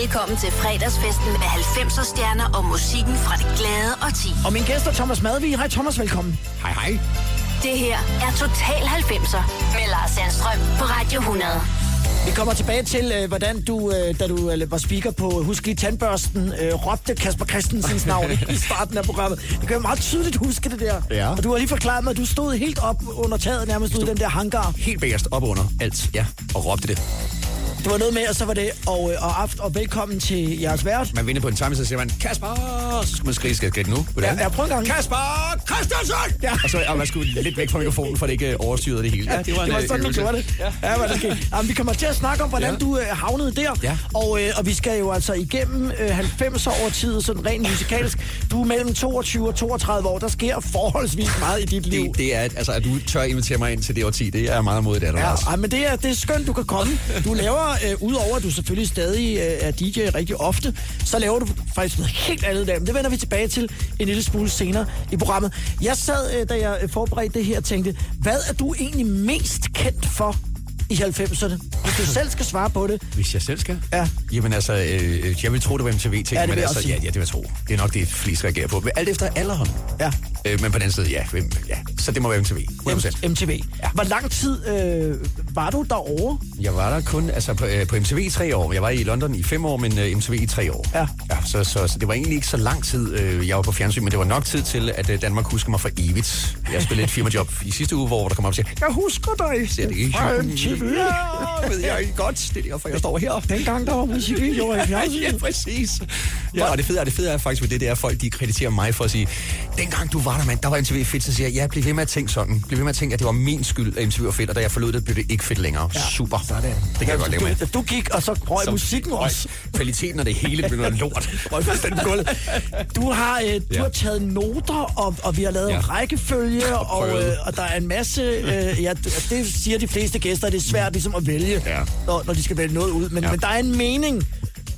Velkommen til fredagsfesten med 90'er stjerner og musikken fra det glade og ti. Og min gæst er Thomas Madvig. Hej Thomas, velkommen. Hej hej. Det her er Total 90'er med Lars Sandstrøm på Radio 100. Vi kommer tilbage til, øh, hvordan du, øh, da du øh, var speaker på Husk lige tandbørsten, råbte Kasper Christensens navn i starten af programmet. Det kan jeg meget tydeligt huske det der. Ja. Og du har lige forklaret mig, at du stod helt op under taget, nærmest ude i den der hangar. Helt bagerst op under alt, ja, og råbte det. Det var noget med, og så var det, og, øh, og, aft, og velkommen til jeres vært. Man vinder på en time, så siger man, Kasper! Så skal man skrige, skal gætte nu? Hvordan? Ja, ja, prøv en gang. Kasper Christensen! Ja. Og så og man skulle lidt væk fra mikrofonen, for det ikke øh, overstyrede det hele. Ja, det var, det var en, sådan, du gjorde det. Ja, ja der skete. Jamen, vi kommer til at snakke om, hvordan Ja. du øh, havnede der. Ja. Og, øh, og vi skal jo altså igennem øh, 90 år tid, sådan rent musikalsk. Du er mellem 22 og 32 år. Der sker forholdsvis meget i dit liv. Det, det er, altså, at du tør invitere mig ind til det årti, det er meget modigt af dig, Ja, Lars. ej, men det er, det er skønt, du kan komme. Du laver, øh, udover at du selvfølgelig stadig øh, er DJ rigtig ofte, så laver du faktisk noget helt andet der. Men det vender vi tilbage til en lille smule senere i programmet. Jeg sad, øh, da jeg forberedte det her, og tænkte, hvad er du egentlig mest kendt for i 90'erne? Hvis du selv skal svare på det. Hvis jeg selv skal? Ja. Jamen altså, øh, jeg vil tro, det var MTV-ting. Ja, men altså, ja, ja, det vil jeg tro. Det er nok det, flest reagerer på. Men alt efter alderen. Ja. Øh, men på den anden side, ja, ja. Så det må være MTV. 100%. MTV. Ja. Hvor lang tid øh, var du derovre? Jeg var der kun altså på, øh, på MTV i tre år. Jeg var i London i fem år, men øh, MTV i tre år. Ja. ja så, så, så det var egentlig ikke så lang tid, øh, jeg var på fjernsyn, men det var nok tid til, at øh, Danmark husker mig for evigt. Jeg spillede et firmajob i sidste uge, hvor der kom op og siger, jeg husker dig. Siger det ikke? Ja, ved jeg ikke godt. Det er derfor, jeg står her. Dengang der var musikvideoer i fjernsynet. ja, præcis. Ja, og det fede er, det fede er faktisk ved det, det er, at folk de krediterer mig for at sige, dengang du var der, mand, der var MTV fedt, så siger jeg, ja, bliv ved med at tænke sådan. Bliv ved med at tænke, at det var min skyld, at MTV var fedt, og da jeg forlod det, blev det ikke fedt længere. Ja. Super. Sådan. Det kan jeg godt leve med. Du, du gik, og så røg Som- musikken Røg. også. Kvaliteten af det hele blev noget lort. Røg fuldstændig gulvet. Du har, øh, du Ja. har taget noter, og, og vi har lavet ja. Ja. en rækkefølge, og, øh, og der er en masse... Øh, ja, det siger de fleste gæster, det svært ligesom at vælge, Ja. når, når de skal vælge noget ud. Men, ja. Men der er en mening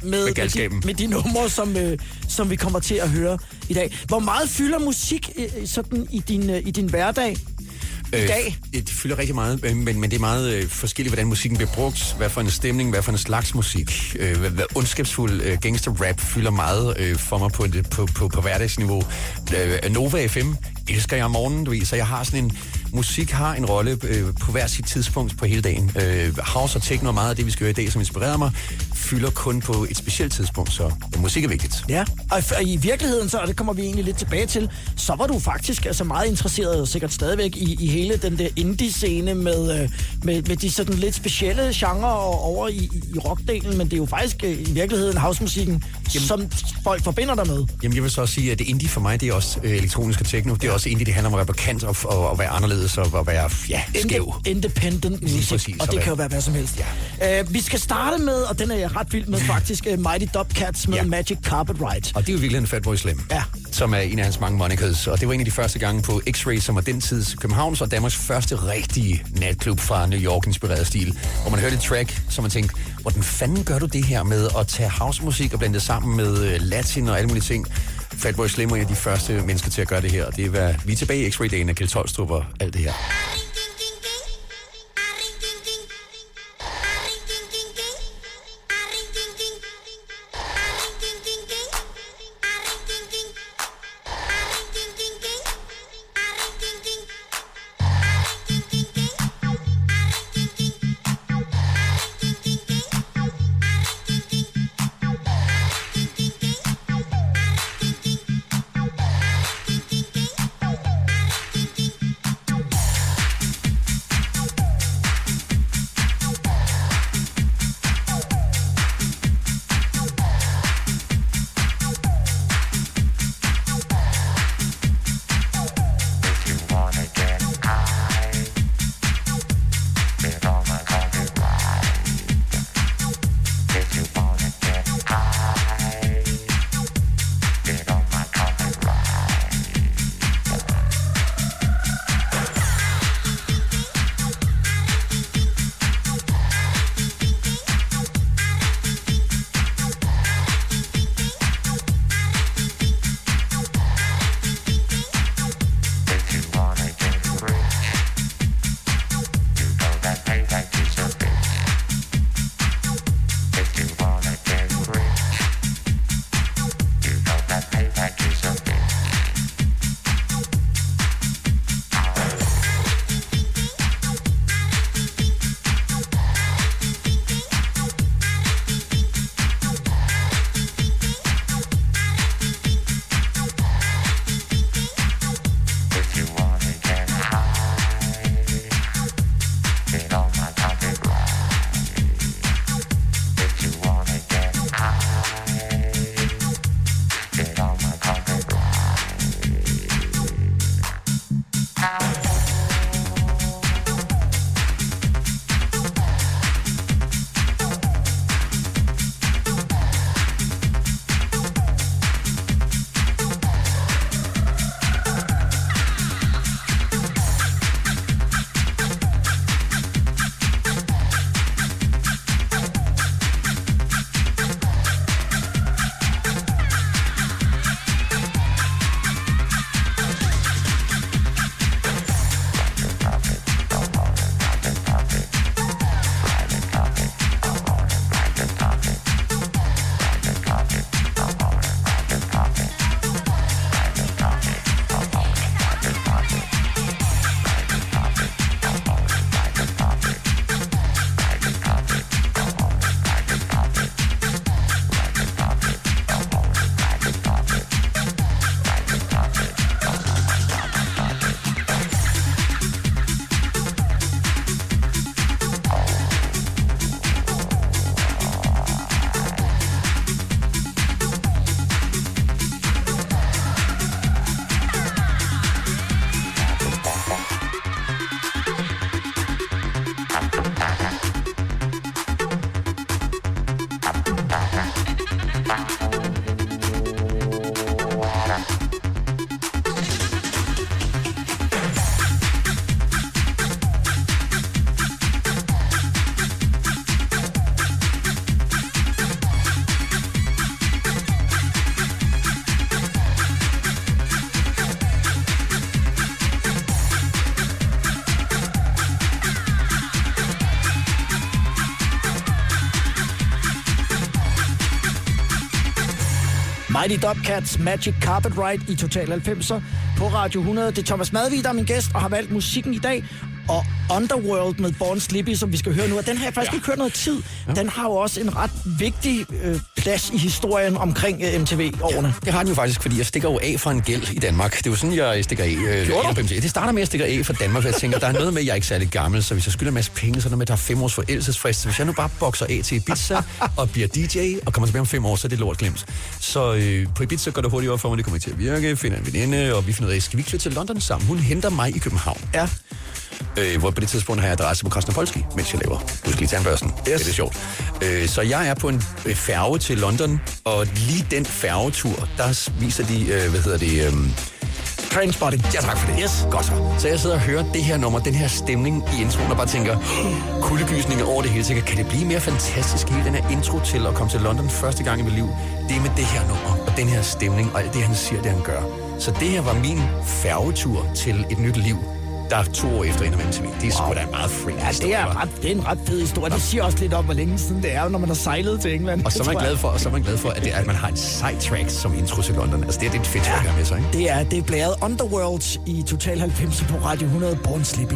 med, med, de, galskaben. med de numre, som, øh, som vi kommer til at høre i dag. Hvor meget fylder musik øh, sådan i din, øh, i din hverdag i dag? Øh, det fylder rigtig meget, øh, men, men det er meget øh, forskelligt, hvordan musikken bliver brugt. Hvad for en stemning, hvad for en slags musik. Øh, hvad, hvad ondskabsfuld øh, gangster-rap fylder meget øh, for mig på, på, på, på hverdagsniveau. Øh, Nova FM elsker jeg om morgenen, du ved, så jeg har sådan en... Musik har en rolle øh, på hver sit tidspunkt på hele dagen. Øh, house og techno er meget af det, vi skal høre i dag, som inspirerer mig, fylder kun på et specielt tidspunkt, så musik er vigtigt. Ja, og i- og virkeligheden, så, og det kommer vi egentlig lidt tilbage til, så var du faktisk altså meget interesseret, og sikkert stadigvæk, i, i hele den der indie-scene med, øh, med, med de sådan lidt specielle genrer over i, i- rockdelen, men det er jo faktisk øh, i virkeligheden housemusikken, Jamen. som folk forbinder dig med. Jamen, jeg vil så også sige, at det indie for mig, det er også øh, elektronisk og techno. Det er også indie, det handler om at være bekendt og, og, og være anderledes og at være ja, skæv. Inde- Independent music, præcis, og og det kan jo være hvad som helst. Ja. Uh, vi skal starte med, og den er jeg ret vild med faktisk, uh, Mighty Dubcats med ja. Magic Carpet Ride. Og det er jo virkelig en Fatboy Slim, Ja. som er en af hans mange monikers. Og det var en af de første gange på X-Ray, som var den tids Københavns og Danmarks første rigtige natklub fra New York-inspireret stil. Hvor man hørte et track, som man tænkte, hvordan fanden gør du det her med at tage housemusik og blande det sammen med øh, latin og alle mulige ting? Fatboy Slim var en af de første mennesker til at gøre det her. Og det er, hvad, vi er tilbage i X-Ray-dagen af Kjeld Tolstrup og alt det her. Mighty Dubcats Magic Carpet Ride i Total 90'er på Radio 100. Det er Thomas Madvig, der er min gæst, og har valgt musikken i dag. Og Underworld med Born Slippy, som vi skal høre nu, og den har jeg faktisk ja. ikke hørt noget tid. Ja. Den har jo også en ret vigtig øh, plads i historien omkring øh, MTV-årene. Ja, det har den jo faktisk, fordi jeg stikker jo af fra en gæld i Danmark. Det er jo sådan, jeg stikker af. Øh, Gjorde? Det starter med, at jeg stikker af fra Danmark, for jeg tænker, der er noget med, at jeg er ikke særlig gammel, så hvis jeg skylder en masse penge, så er der med, at der er fem års forældelsesfrist. Så hvis jeg nu bare bokser af til Ibiza og bliver DJ og kommer tilbage om fem år, så er det lort glemt. Så øh, på Ibiza går det hurtigt op for mig, det kommer til at virke, finder en veninde, og vi finder ud af, skal vi flytte til London sammen? Hun henter mig i København. Ja. Øh, hvor på det tidspunkt har jeg adresse på Krasnopolski, mens jeg laver tandbørsten. Yes. Det er det sjovt. Øh, så jeg er på en øh, færge til London, og lige den færgetur, der viser de, øh, hvad hedder det... Øh, Trainspotting. Ja, tak for det. Yes. Godt så. Så jeg sidder og hører det her nummer, den her stemning i introen, og bare tænker, kuldegysninger over det hele. Tænker, kan det blive mere fantastisk, hele den her intro til at komme til London første gang i mit liv? Det er med det her nummer, og den her stemning, og alt det, han siger, det han gør. Så det her var min færgetur til et nyt liv der er to år efter en af MTV. Det er wow. sgu da meget freak Ja, det er, ret, det er en ret fed historie. Det siger også lidt om, hvor længe siden det er, når man har sejlet til England. Og så er man glad for, og så er man glad for at, det, at man har en sidetrack som intro til London. Altså, det er det et fedt ja, her med sig, ikke? Det er, det er blæret Underworld i Total 90 på Radio 100 Born Slippy.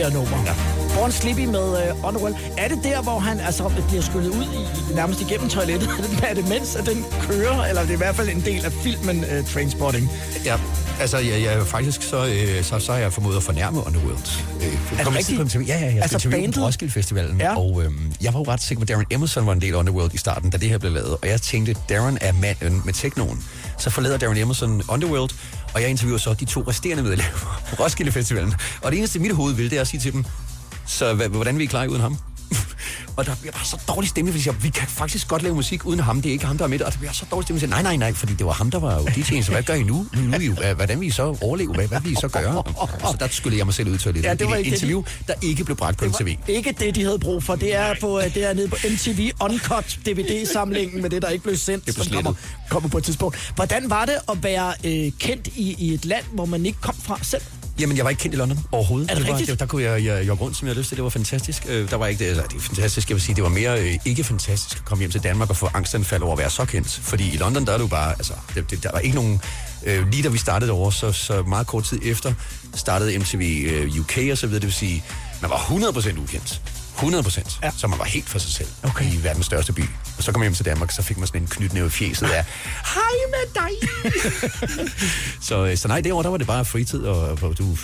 Her nummer. Ja. Born Slippy med uh, Underworld. Er det der, hvor han altså, bliver skyllet ud i, nærmest igennem toilettet? er det mens, at den kører? Eller er det i hvert fald en del af filmen uh, Trainspotting? Ja, altså jeg, jeg faktisk så, øh, så, så har jeg formået at fornærme Underworld. Øh, det kom rigtigt? interview- Ja, ja, jeg Altså bandet? på Roskilde Festivalen, Ja. og øhm, jeg var jo ret sikker på, at Darren Emerson var en del af Underworld i starten, da det her blev lavet, og jeg tænkte, Darren er manden med teknoen. Så forlader Darren Emerson Underworld, og jeg interviewer så de to resterende medlemmer Roskilde Festivalen. Og det eneste, mit hoved vil, det er at sige til dem, så hvordan vil I klare uden ham? Og der bliver bare så dårlig stemning, fordi jeg vi kan faktisk godt lave musik uden ham, det er ikke ham, der er med, og der bliver så dårlig stemning, siger, nej, nej, nej, fordi det var ham, der var jo DJ'en, så hvad gør I nu? Nu, I hvordan vil I så overleve? Hvad, hvad vil I så gøre? Så der skulle jeg mig selv ud til det. Ja, det var et ikke det, interview, der ikke blev bragt på en tv. Ikke det, de havde brug for. Det er, på, øh, det er nede på MTV Uncut DVD-samlingen med det, der ikke blev sendt, Det blev kommer, kommer på et tidspunkt. Hvordan var det at være øh, kendt i, i et land, hvor man ikke kom fra selv? Jamen, jeg var ikke kendt i London overhovedet. Er det var, rigtigt? Der, der kunne jeg, jeg jogge rundt, som jeg havde lyst til. Det var fantastisk. Øh, der var ikke det, altså, det er fantastisk, jeg vil sige. Det var mere øh, ikke fantastisk at komme hjem til Danmark og få angstanfald over at være så kendt. Fordi i London, der er du bare, altså, det, det, der var ikke nogen... Øh, lige da vi startede over, så, så meget kort tid efter, startede MTV øh, UK og så videre. Det vil sige, man var 100% ukendt. 100 procent. Ja. Så man var helt for sig selv Okay. i verdens største by. Og så kom jeg hjem til Danmark, så fik man sådan en knytnæve i fjeset af, hej med dig! så, øh, så nej, derovre, der var det bare fritid, og, og du,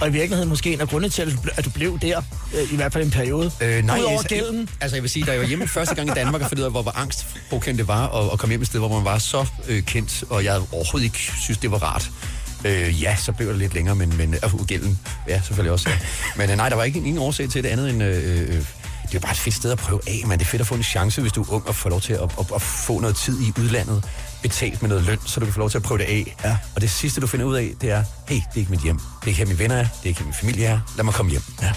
Og i virkeligheden måske en af grundene til, at du, blev der, øh, i hvert fald en periode. Øh, nej, Udover altså, gælden. Altså, jeg vil sige, da jeg var hjemme første gang i Danmark og fandt ud af, hvor, hvor angstpåkendt det var at, at komme hjem et sted, hvor man var så øh, kendt, og jeg overhovedet ikke synes, det var rart. Øh, ja, så blev det lidt længere, men, men øh, gælden, ja, selvfølgelig også. Ja. Men øh, nej, der var ikke ingen årsag til det andet end... Øh, øh, det er bare et fedt sted at prøve af, men det er fedt at få en chance, hvis du er ung og får lov til at, at, at få noget tid i udlandet, betalt med noget løn, så du kan få lov til at prøve det af. Ja. Og det sidste, du finder ud af, det er, hey, det er ikke mit hjem. Det er ikke her, mine venner er. Det er ikke her, min familie er. Lad mig komme hjem. Ja.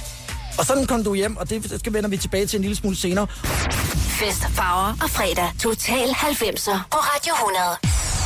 Og sådan kom du hjem, og det skal vender vi tilbage til en lille smule senere. Fest, farver og fredag. Total 90'er på Radio 100.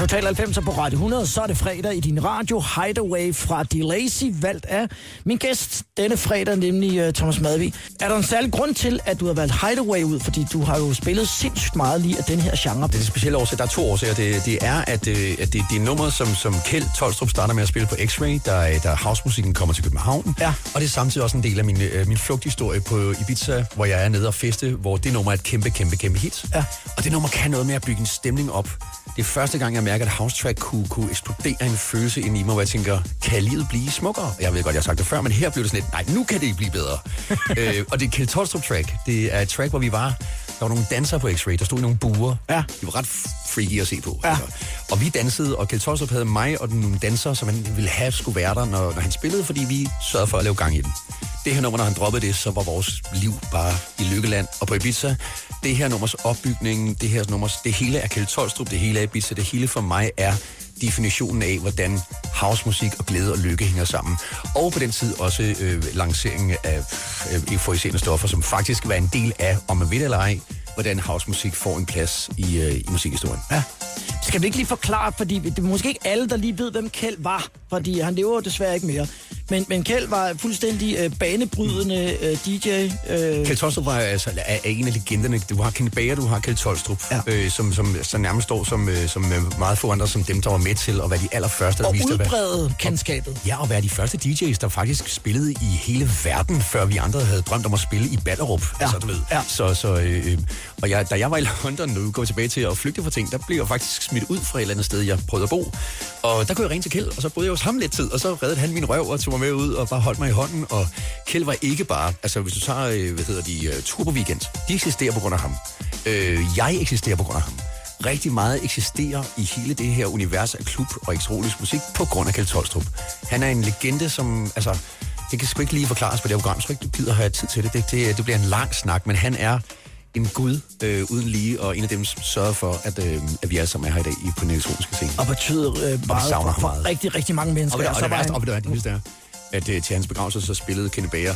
Total 90 på Radio 100, så er det fredag i din radio Hideaway fra Delacy, valgt af min gæst denne fredag, nemlig uh, Thomas Madvig. Er der en særlig grund til, at du har valgt Hideaway ud? Fordi du har jo spillet sindssygt meget lige af den her genre. Det er specielle årsag. Der er to årsager. Det, det er, at, øh, at det, det er nummer, som, som Kjeld Tolstrup starter med at spille på X-Ray, der, der housemusikken kommer til København. Ja. Og det er samtidig også en del af min, øh, min flugthistorie på Ibiza, hvor jeg er nede og feste, hvor det nummer er et kæmpe, kæmpe, kæmpe hit. Ja. Og det nummer kan noget med at bygge en stemning op. Det er første gang, jeg mærker, at house track kunne, kunne eksplodere en følelse ind i mig, hvor jeg tænker, kan livet blive smukkere? Jeg ved godt, jeg har sagt det før, men her blev det sådan lidt, nej, nu kan det ikke blive bedre. øh, og det er Kjeld Tolstrup track. Det er et track, hvor vi var, der var nogle dansere på X-Ray, der stod i nogle buer. Ja. De var ret freaky at se på. Ja. Altså. Og vi dansede, og Kjeld Tolstrup havde mig og nogle dansere, som han ville have skulle være der, når, når han spillede, fordi vi sørgede for at lave gang i den. Det her nummer, når han droppede det, så var vores liv bare i lykkeland. Og på Ibiza, det her nummers opbygning, det her nummers, det hele er Kjeld Tolstrup, det hele er Ibiza, det hele for mig er definitionen af, hvordan housemusik og glæde og lykke hænger sammen. Og på den tid også øh, lanceringen af øh, euforiserende stoffer, som faktisk var en del af, om man ved det eller ej, hvordan housemusik får en plads i, øh, i musikhistorien. Ja. Skal vi ikke lige forklare, fordi det er måske ikke alle, der lige ved, hvem Kjeld var, fordi han lever desværre ikke mere. Men, men Kjeld var fuldstændig øh, banebrydende øh, DJ. Øh, Kjeld Tolstrup var altså, er, er en af legenderne. Du har Kenneth Bager, du har Kjeld Tolstrup, Ja. øh, som, som så nærmest står som, øh, som øh, meget få andre, som dem, der var med til at være de allerførste, der og viste, udbrede kendskabet. Ja, og være de første DJ's, der faktisk spillede i hele verden, før vi andre havde drømt om at spille i Ballerup. Ja, Altså, du ved. ja. Så, så, øh, og jeg, da jeg var i London, nu går tilbage til at flygte fra ting, der blev jeg faktisk smidt ud fra et eller andet sted, jeg prøvede at bo. Og der kunne jeg ringe til Kjeld, og så boede jeg hos ham lidt tid, og så reddede han min røv og tog mig med ud og bare holdt mig i hånden. Og Kjeld var ikke bare, altså hvis du tager, øh, hvad hedder de, uh, Turbo Weekend, de eksisterer på grund af ham. Øh, jeg eksisterer på grund af ham. Rigtig meget eksisterer i hele det her univers af klub og elektronisk musik på grund af Kjeld Tolstrup. Han er en legende, som, altså, det kan sgu ikke lige forklares på det her program, så ikke du gider have tid til det. Det, det. det bliver en lang snak, men han er en gud øh, uden lige, og en af dem som sørger for, at, øh, at vi alle sammen er her i dag i, på den elektroniske scene. Og betyder øh, meget for, for meget. rigtig, rigtig mange mennesker. Og, og, og, så det værste, og det er, at øh, til hans begravelse så spillede Kenny Bager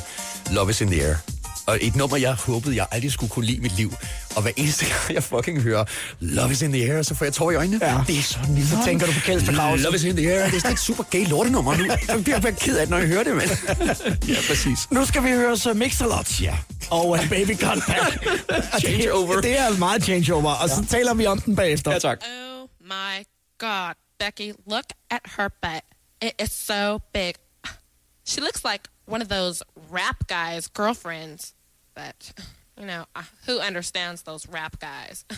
Love is in the air. Og et nummer, jeg håbede, jeg aldrig skulle kunne lide i mit liv. Og hver eneste gang, jeg fucking hører Love is in the air, så får jeg tår i øjnene. Ja. Det er sådan lille. Så tænker du på Kjelds begravelse. Love is in the air. Det er sådan et super gay lortenummer nu. Jeg bliver bare ked af det, når jeg hører det, mand. ja, præcis. Nu skal vi høre så Mix-a-Lot. Ja. Og uh, Baby Got Back. Changeover. Det, det er meget changeover, og så taler vi om den bagefter. Ja, tak. Oh my God, Becky, look at her butt. It is so big. She looks like one of those rap guys' girlfriends. But, you know, who understands those rap guys?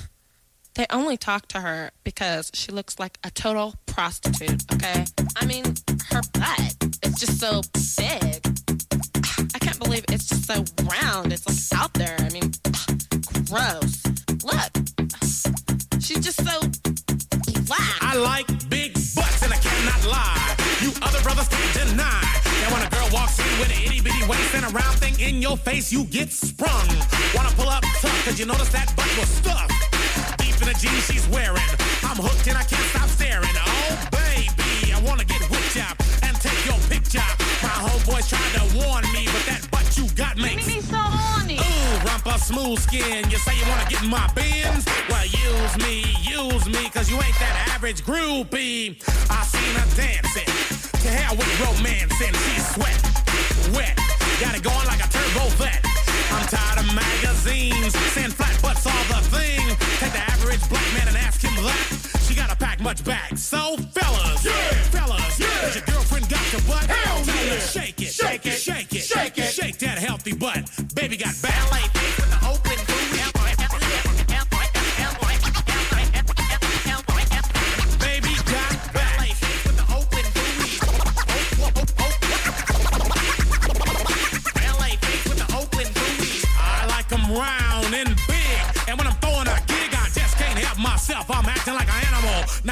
They only talk to her because she looks like a total prostitute, okay? I mean, her butt is just so big. I can't believe it's just so round. It's like out there. I mean, gross. Look, she's just so black. I like waist and a round thing in your face, you get sprung. Wanna pull up tough cause you notice that butt was stuffed. Deep in the jeans she's wearing. I'm hooked and I can't stop staring. Oh baby, I wanna get whipped up and take your picture. My homeboys tried to warn me, but that butt you got makes Me so horny. Ooh, rumpa smooth skin. You say you wanna get in my bins? Well, use me, use me, cause you ain't that average groupie. I seen her dancing. To hell with romance and she's sweat, wet. Got it going like a turbo vet. I'm tired of magazines saying flat butts all the thing. Take the average black man and ask him that. She gotta pack much back. So, fellas, yeah. fellas, has your girlfriend got your butt? Hell Tell her shake it, shake it, shake it, shake it, shake that healthy butt. Baby got ballet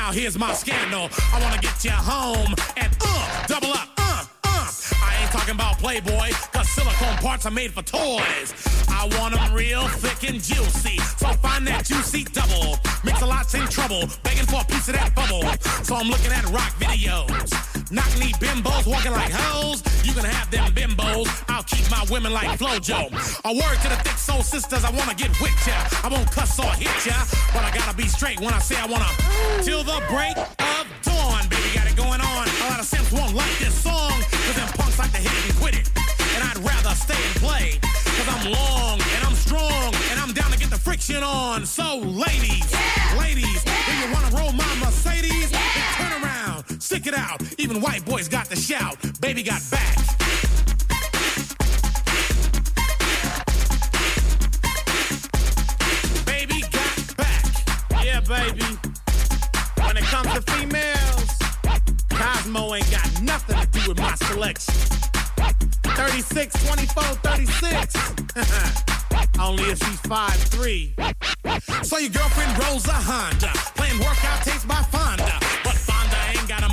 Now here's my scandal. I wanna get you home and uh, double up, uh, uh. I ain't talking about Playboy, cause silicone parts are made for toys. I want 'em real thick and juicy. So find that juicy double. Mix a lot's in trouble, begging for a piece of that bubble. So I'm looking at rock videos. Knock knee bimbos walking like hoes. You can have them bimbos. I'll keep my women like Flojo. A word to the thick soul sisters, I wanna get with ya. I won't cuss or hit ya, but I gotta be straight when I say I wanna. Till the break of dawn, baby, got it going on. A lot of simps won't like this song, cause them punks like to hit it and quit it. And I'd rather stay and play, cause I'm long and I'm strong, and I'm down to get the friction on. So, ladies, ladies, do you wanna roll my Mercedes? Then turn around, stick it out. Even white boys got the shout. Baby got back. Baby got back. Yeah, baby. When it comes to females, Cosmo ain't got nothing to do with my selection. 36, 24, 36. Only if she's 5'3. So your girlfriend rolls a Honda, playing workout tapes by Fonda. But Fonda ain't got a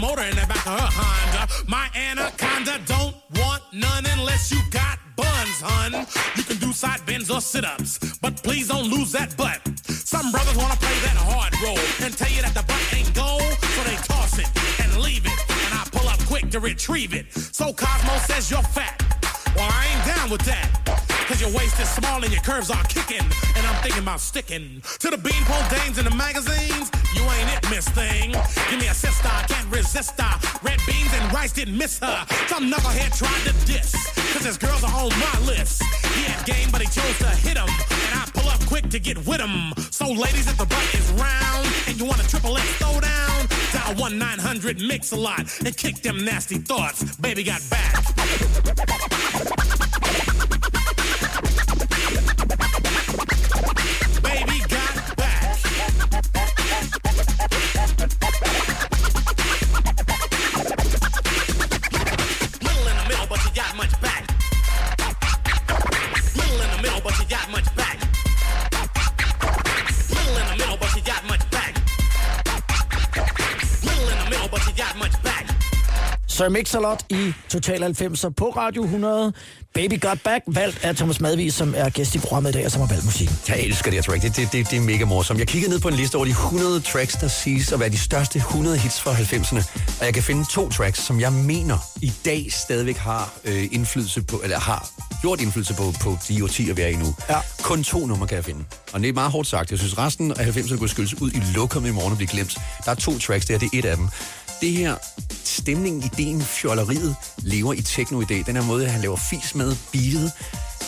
motor in the back of her Honda. My anaconda don't want none unless you got buns, hun. You can do side bends or sit ups, but please don't lose that butt. Some brothers wanna play that hard role and tell you that the butt ain't gold, so they toss it and leave it. And I pull up quick to retrieve it. So Cosmo says you're fat. Well, I ain't down with that. Cause your waist is small and your curves are kicking. And I'm thinking about sticking to the beanpole dames in the magazines. You ain't it, miss thing. Give me a sister, I can't resist her. Red beans and rice didn't miss her. Some knucklehead tried to diss. Cause his girls are on my list. He had game, but he chose to hit him. And I pull up quick to get with him. So, ladies, if the butt is round and you want a triple X throwdown, dial 1 900 Mix a lot and kick them nasty thoughts. Baby got back. Sir Mix-a-Lot i Total 90'er på Radio 100. Baby Got Back, valgt af Thomas Madvig, som er gæst i programmet i dag, og som har valgt musikken. Jeg elsker det her track. Det, det, det, det er mega morsomt. Jeg kiggede ned på en liste over de 100 tracks, der siges at være de største 100 hits fra 90'erne. Og jeg kan finde to tracks, som jeg mener i dag stadigvæk har øh, indflydelse på, eller har gjort indflydelse på, på de årtier, vi er i nu. Ja. Kun to numre kan jeg finde. Og det er meget hårdt sagt. Jeg synes, resten af 90'erne kunne skyldes ud i lokum i morgen og blive glemt. Der er to tracks der, det er et af dem. Det her, stemningen, ideen, fjolleriet, lever i techno i dag. Den her måde, han laver fis med, beatet,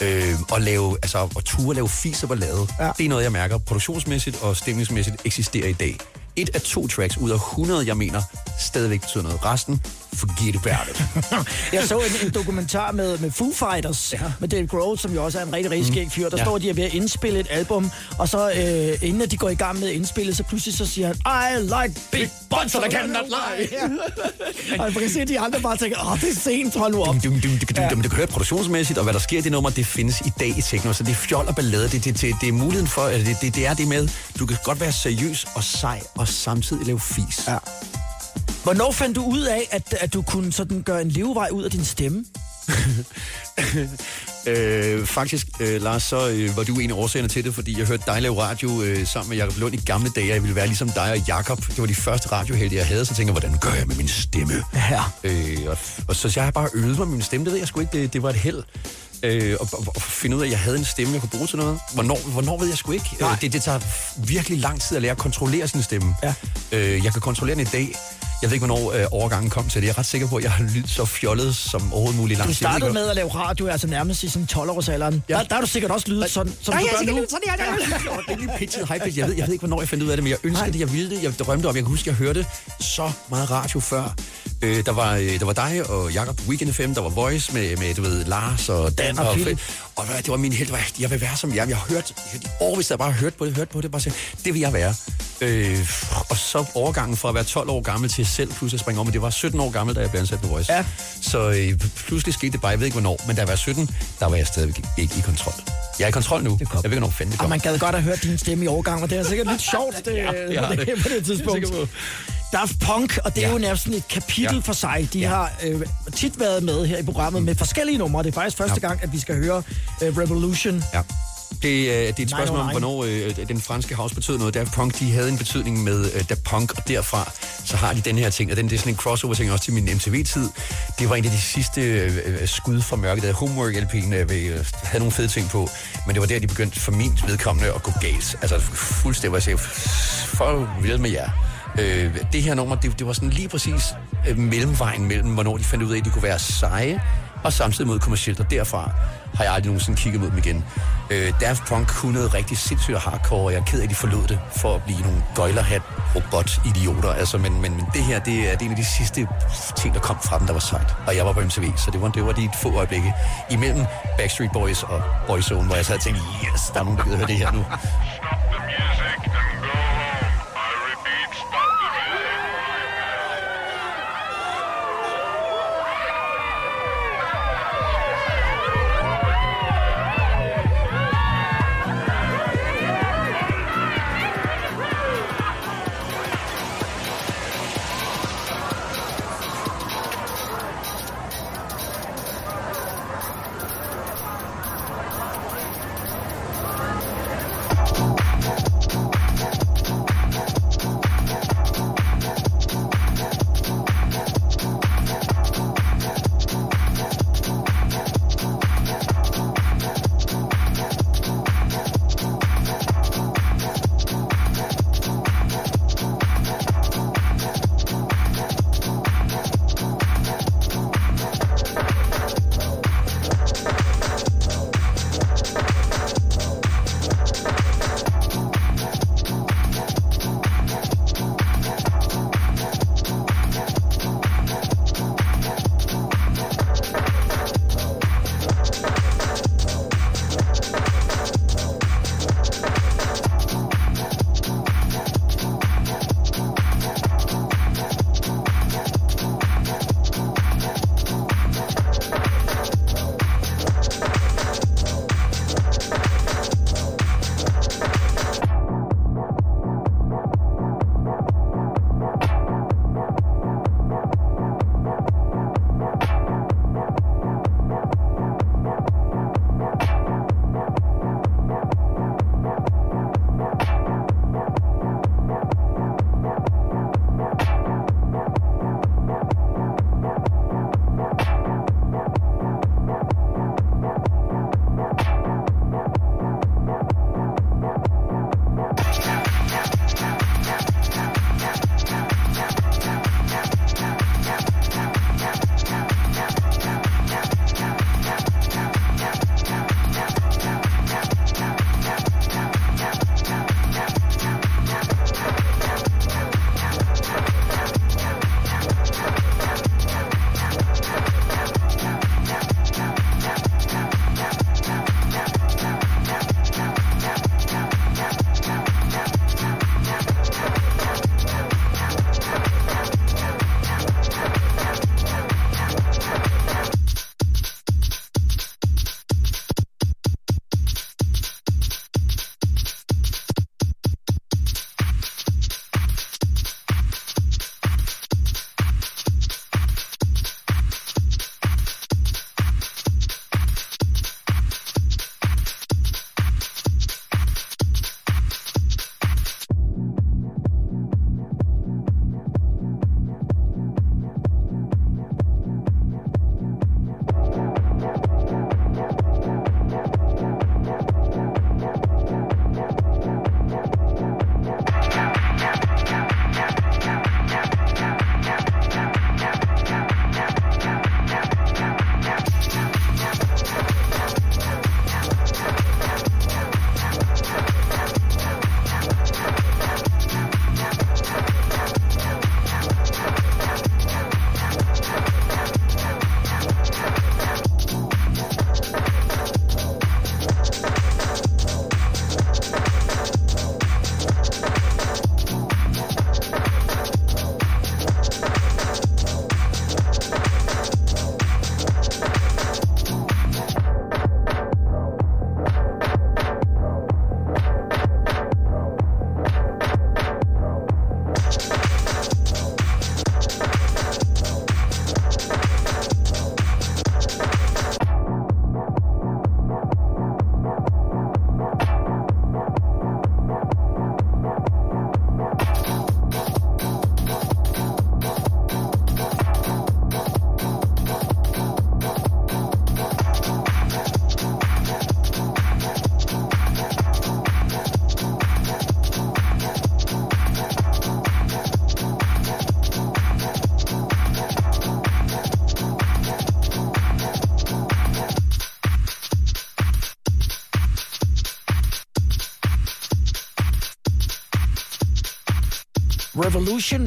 øh, og lave, altså, og ture lave fis og ballade. Ja. Det er noget, jeg mærker produktionsmæssigt og stemningsmæssigt eksisterer i dag. Et af to tracks ud af 100, jeg mener, stadigvæk betyder noget. Resten, forget about it. Jeg så en, en dokumentar med, med Foo Fighters, ja. med Dave Grohl, som jo også er en rigtig, rigtig skæg fyr. Der ja. Ja. står de er ved at indspille et album, og så øh, inden at de går i gang med at indspille, så pludselig så siger han, I like big butts, and I cannot lie. Ja. og man kan se, at de andre bare tænker, åh, det er sent, hold nu op. Dum, dum, dum, dum, dum, dum. Det høre produktionsmæssigt, og hvad der sker i det nummer, det findes i dag i techno. Så det er fjol og ballade. Det, det, det, det er muligheden for, eller det, det, det er det med, du kan godt være seriøs og sej, og samtidig lave fis. Ja. Hvornår fandt du ud af, at, at du kunne sådan gøre en levevej ud af din stemme? Øh, faktisk, øh, Lars, så øh, var du en af årsagerne til det, fordi jeg hørte dig lave radio øh, sammen med Jacob Lund i gamle dage, og jeg ville være ligesom dig og Jacob. Det var de første radiohelte, jeg havde, så tænkte jeg, hvordan gør jeg med min stemme? Ja. Øh, og, og så jeg har bare øvet mig min stemme, det ved jeg sgu ikke, det, det var et held. Øh, og, og, og finde ud af, at jeg havde en stemme, jeg kunne bruge til noget. Hvornår, hvornår ved jeg sgu ikke. Nej. Øh, det, det tager virkelig lang tid at lære at kontrollere sin stemme. Ja. Øh, jeg kan kontrollere den i dag. Jeg ved ikke, hvornår øh, overgangen kom til det. Jeg er ret sikker på, at jeg har lyttet så fjollet som overhovedet muligt lang Du startede ikke, med at lave radio, altså nærmest i sådan 12-årsalderen. Ja. Der, der har du sikkert også lydet sådan, som Nej, du jeg gør nu. lyde sådan, ja, ja. Det er lige pitchet high pitch. Jeg ved, jeg ved ikke, hvornår jeg fandt ud af det, men jeg ønskede det, jeg ville det. Jeg drømte om, jeg kan huske, jeg hørte så meget radio før. Øh, der, var, øh, der var dig og Jakob Weekend FM, der var Voice med, med du ved, Lars og Dan. Og Og, og, og det var min helt, jeg vil være som jer. Jeg har hørt, i år, hvis jeg bare hørt på det, hørt på det, bare sige, det vil jeg være. Øh, og så overgangen fra at være 12 år gammel til selv pludselig at springe om, og det var 17 år gammel, da jeg blev ansat på Voice. Ja. Så øh, pludselig skete det bare, jeg ved ikke hvornår, men da jeg var 17, der var jeg stadigvæk ikke i kontrol. Jeg er i kontrol nu. Det. Jeg ved ikke, hvornår fanden det Og kom. man gad godt have hørt din stemme i overgang, og det er sikkert lidt sjovt det, Ja, ja, det, det- det, på det det tidspunkt. på. Daft Punk, og det er Ja. jo nærmest sådan et kapitel Ja. for sig. De Ja. har øh, tit været med her i programmet med forskellige numre. Det er faktisk første Ja. gang, at vi skal høre øh, Revolution. Ja. Det, er- det er et spørgsmål om, 909. hvornår øh, den franske house betød noget. Daft Punk, de havde en betydning med øh, Daft Punk, og derfra så har de den her ting, og den, det er sådan en crossover-ting også til min MTV-tid. Det var en af de sidste øh, øh, skud fra mørket, der Homework-LP'en øh, øh, havde nogle fede ting på, men det var der, de begyndte for min vedkommende at gå galt. Altså fuldstændig, hvor jeg sagde, for vildt med jer. Øh, det her nummer, det, det var sådan lige præcis øh, mellemvejen mellem, hvornår de fandt ud af, at de kunne være seje, og samtidig mod kommercielt, og derfra har jeg aldrig nogensinde kigget mod dem igen. Øh, Daft Punk kunne noget rigtig sindssygt hardcore, og jeg er ked af, at de forlod det for at blive nogle gøjlerhat robot-idioter. Altså, men, men, men det her, det er, det er en af de sidste ting, der kom fra dem, der var sejt. Og jeg var på MTV, så det var, det var de få øjeblikke imellem Backstreet Boys og Boyzone, hvor jeg sad og tænkte, yes, der er nogen, der gider høre det her nu. Revolution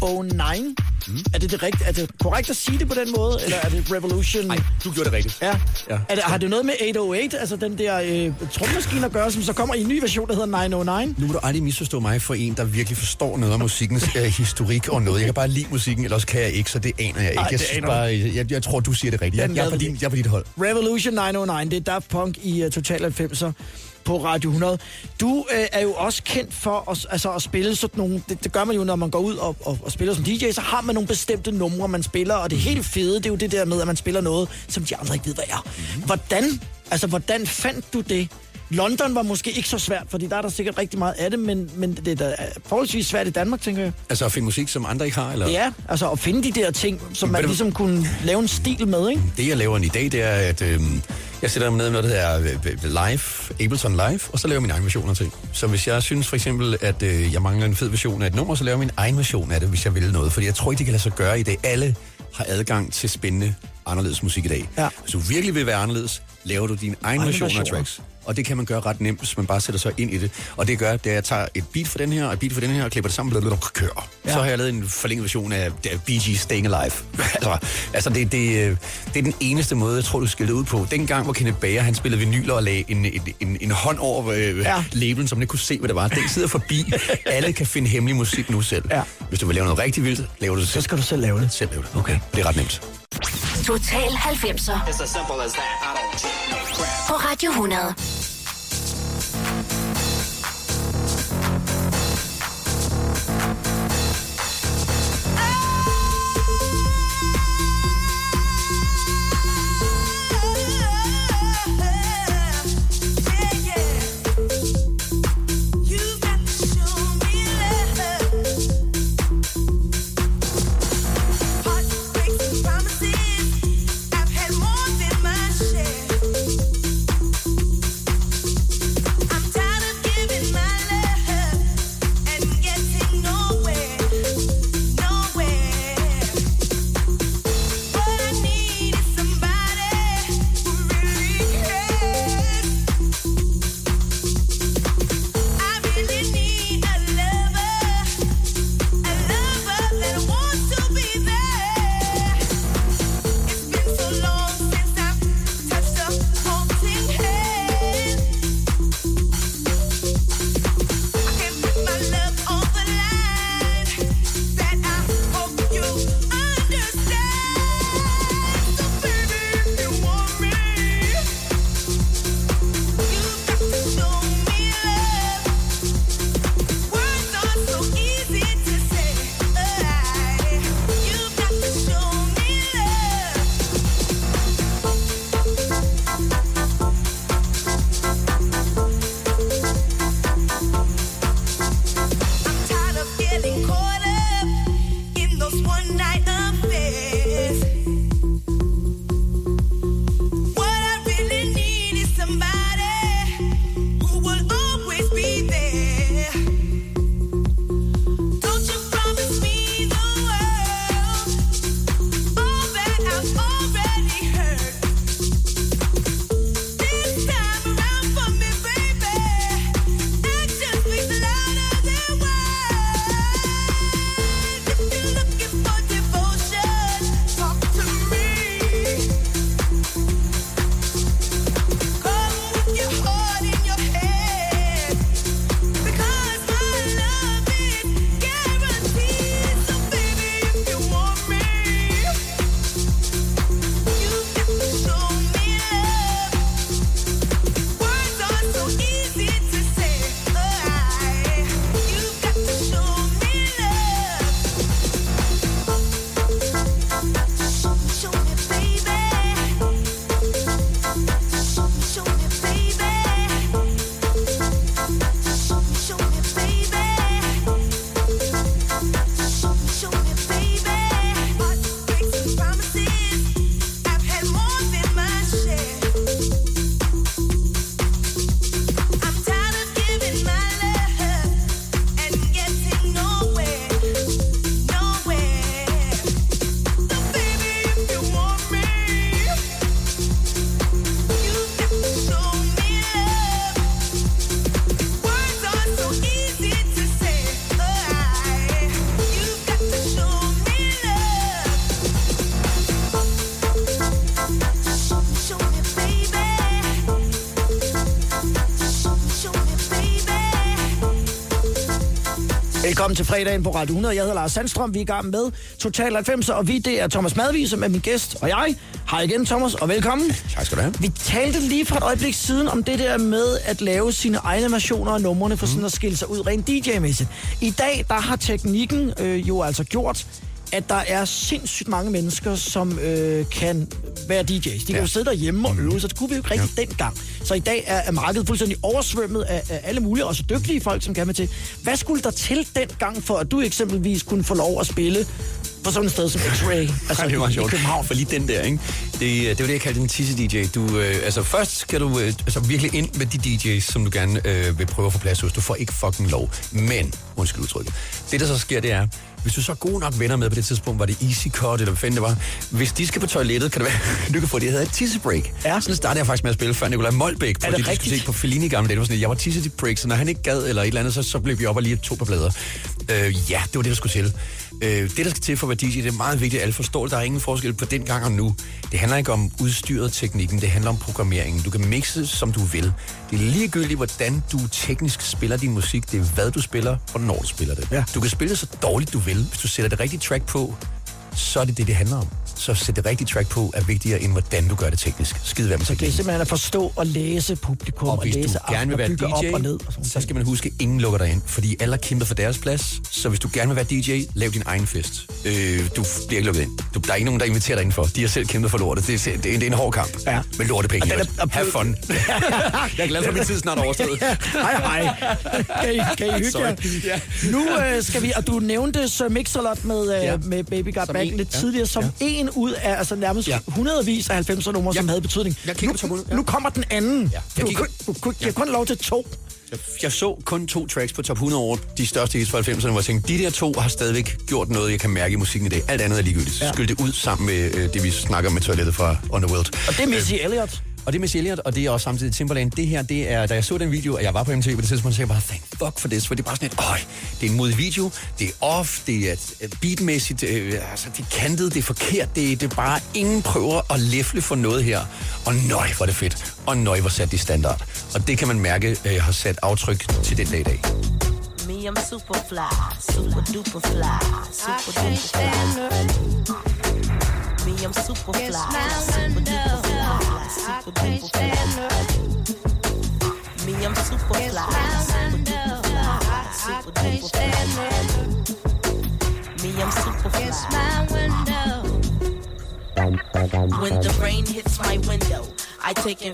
909. Mm. Er det det rigtigt? Er det korrekt at sige det på den måde, eller er det Revolution? Nej, du gjorde det rigtigt. Ja. Ja. Er det, har det noget med 808, altså den der øh, trommaskine at gøre, som så kommer i en ny version, der hedder 909? Nu må du aldrig misforstå mig for en, der virkelig forstår noget af musikkens øh, historik og noget. Jeg kan bare lide musikken, ellers kan jeg ikke, så det aner jeg ikke. Ej, jeg, synes aner bare, jeg, jeg tror, du siger det rigtigt. Jeg, jeg, er på din, jeg er på dit hold. Revolution 909, det er Daft Punk i uh, Total 90'er på Radio 100. Du øh, er jo også kendt for at, altså, at spille sådan nogle... Det, det gør man jo, når man går ud og, og, og spiller som DJ, så har man nogle bestemte numre, man spiller, og det helt fede, det er jo det der med, at man spiller noget, som de andre ikke ved, hvad er. Hvordan, altså, hvordan fandt du det? London var måske ikke så svært, fordi der er der sikkert rigtig meget af det, men, men det er da forholdsvis svært i Danmark, tænker jeg. Altså at finde musik, som andre ikke har, eller? Ja, altså at finde de der ting, som man Ved du- ligesom kunne lave en stil med, ikke? Det, jeg laver i dag, det er, at øh, jeg sætter mig ned med noget, der hedder Live, Ableton Live, og så laver jeg mine egne versioner til. Så hvis jeg synes for eksempel, at øh, jeg mangler en fed version af et nummer, så laver jeg min egen version af det, hvis jeg vil noget. Fordi jeg tror ikke, det kan lade sig gøre i dag. Alle har adgang til spændende, anderledes musik i dag. Ja. Hvis du virkelig vil være anderledes, laver du din egen Egne version af tracks. Og det kan man gøre ret nemt, hvis man bare sætter sig ind i det. Og det gør, det er, at jeg tager et beat for den her, og et beat for den her, og klipper det sammen, og kører. Ja. Så har jeg lavet en forlænget version af af Bee Gees Staying Alive. altså, altså det, det, øh, det er den eneste måde, jeg tror, du skal ud på. Dengang, hvor Kenneth Bager, han spillede vinyler og lagde en, en, en, en hånd over øh, Ja. labelen, så man ikke kunne se, hvad det var. Den sidder forbi. Alle kan finde hemmelig musik nu selv. Ja. Hvis du vil lave noget rigtig vildt, laver du det Så selv. skal du selv lave det. Selv lave det. Okay. Det er ret nemt. Total 90'er It's as simple as that. I don't take no crap. på Radio 100. Velkommen til fredagen på Radio 100. Jeg hedder Lars Sandstrøm. Vi er i gang med Total 90, og vi det er Thomas Madvise med min gæst og jeg. Hej igen, Thomas, og velkommen. Tak skal du have. Vi talte lige for et øjeblik siden om det der med at lave sine egne versioner af numrene for sådan at skille sig ud rent DJ-mæssigt. I dag, der har teknikken øh, jo altså gjort, at der er sindssygt mange mennesker, som øh, kan være DJ's. De kan Ja. jo sidde derhjemme og øve sig. Det kunne vi jo ikke rigtig ja. dengang. Så i dag er, er markedet fuldstændig oversvømmet af, af alle mulige, også dygtige folk, som kan med til. Hvad skulle der til dengang, for at du eksempelvis kunne få lov at spille på sådan et sted som X-Ray, altså det i, var i sjovt. København? For lige den der, ikke? Det, det var det, jeg kaldte en tisse-DJ. Du, øh, altså først skal du øh, altså virkelig ind med de DJ's, som du gerne øh, vil prøve at få plads hos. Du får ikke fucking lov. Men, undskyld udtrykket, det der så sker, det er, hvis du så er gode nok venner med på det tidspunkt, var det Easy Cut, eller hvad fanden det var. Hvis de skal på toilettet, kan det være, du kan få det, der hedder et tissebreak. Ja. Sådan startede jeg faktisk med at spille før Nikolaj Molbæk på Er det det diskotek på Fellini i gamle dage. Det var sådan, jeg var tissebreak, så når han ikke gad eller et eller andet, så, så blev vi op og lige to på blader. Øh, ja, det var det, der skulle til. Øh, det, der skal til for at være DJ, det er meget vigtigt, at alle forstår. Der er ingen forskel på den gang og nu. Det handler ikke om udstyret teknikken, det handler om programmeringen. Du kan mixe, som du vil. Det er ligegyldigt, hvordan du teknisk spiller din musik. Det er, hvad du spiller, og hvornår du spiller det. Ja. Du kan spille det så dårligt, du vil. Hvis du sætter det rigtige track på, så er det det, det handler om. Så sæt det rigtige track på er vigtigere, end hvordan du gør det teknisk. Skide være med Det er simpelthen at forstå og læse publikum Og og, hvis du læse gerne vil være bygge op og ned. DJ, Og sådan så skal man huske, at ingen lukker dig ind, fordi alle har kæmpet for deres plads. Så hvis du gerne vil være DJ, lav din egen fest. Øh, du bliver ikke lukket ind. Du, der er ikke nogen, der inviterer dig indenfor. De har selv kæmpet for lortet. Det er, det er, det er en hård kamp. Ja. Men lortepenge. Og er- Have fun. jeg er glad for, at min tid er snart overstået. hej, hej. Kan I, kan I hygge Sorry. jer? Nu øh, skal vi, og du nævnte Sir Mix-a-Lot med, øh, Ja. med Baby Got Back en, lidt ja. tidligere, som Ja. en ud af altså nærmest Ja. hundredvis af 90'er numre, som Ja. havde betydning. Jeg nu, på top 100, ja. nu kommer den anden. Ja. Jeg Du, kigger- kun, du, kun, jeg kun lov til to. Jeg, jeg så kun to tracks på top 100 over de største hits fra 90'erne, hvor jeg tænkte, de der to har stadigvæk gjort noget, jeg kan mærke i musikken i dag. Alt andet er ligegyldigt. Ja. Ja. Skyld det ud sammen med øh, det, vi snakker med toilettet fra Underworld. Og det er Missy Elliott. Og det er Miss Elliot, og det er også samtidig Timberland. Det her, det er, da jeg så den video, og jeg var på MTV på det tidspunkt, så jeg bare, thank fuck for this, for det er bare sådan et, øj, det er en modig video, det er off, det er øh, beatmæssigt, øh, altså det er kantet, det er forkert, det, er- det er bare, ingen prøver at læfle for noget her. Og nøj, hvor er det fedt, og nøj, hvor sat de standard. Og det kan man mærke, øh, har sat aftryk til den dag i dag. Me, I'm super fly, super duper fly, super duper fly. Me, I'm super fly, super duper fly, super duper fly. Me, I'm super fly, super duper fly, super duper fly. Me, I'm super fly. When the rain hits my window, I take in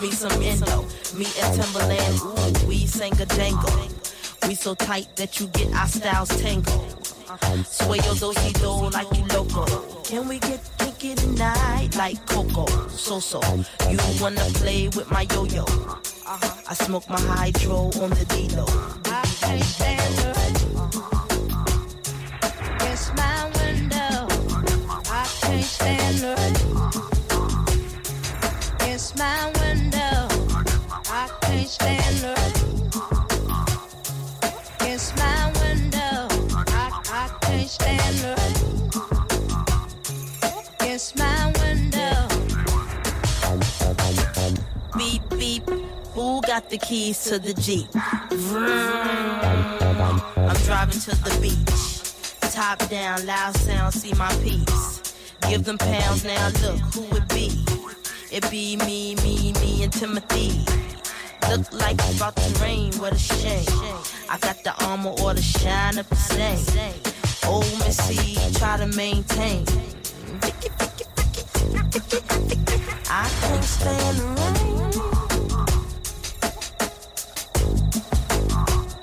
me some endo. Me and Timberland, ooh, we sang a dangle. We so tight that you get our styles tangled. Sway your do like you loco. Can we get kinky tonight like Coco? So so, you wanna play with my yo-yo? Uh-huh. I smoke my hydro on the D-Lo. I can't stand her. It's my window. I can't stand her. It's my window. I can't stand her. Got the keys to the Jeep? Vroom. I'm driving to the beach. Top down, loud sound, see my peace. Give them pounds now, look who it be. It be me, me, me, and Timothy. Look like it's about to rain, what a shame. I got the armor or the shine up the same. Old Missy, try to maintain. I can't stand the rain.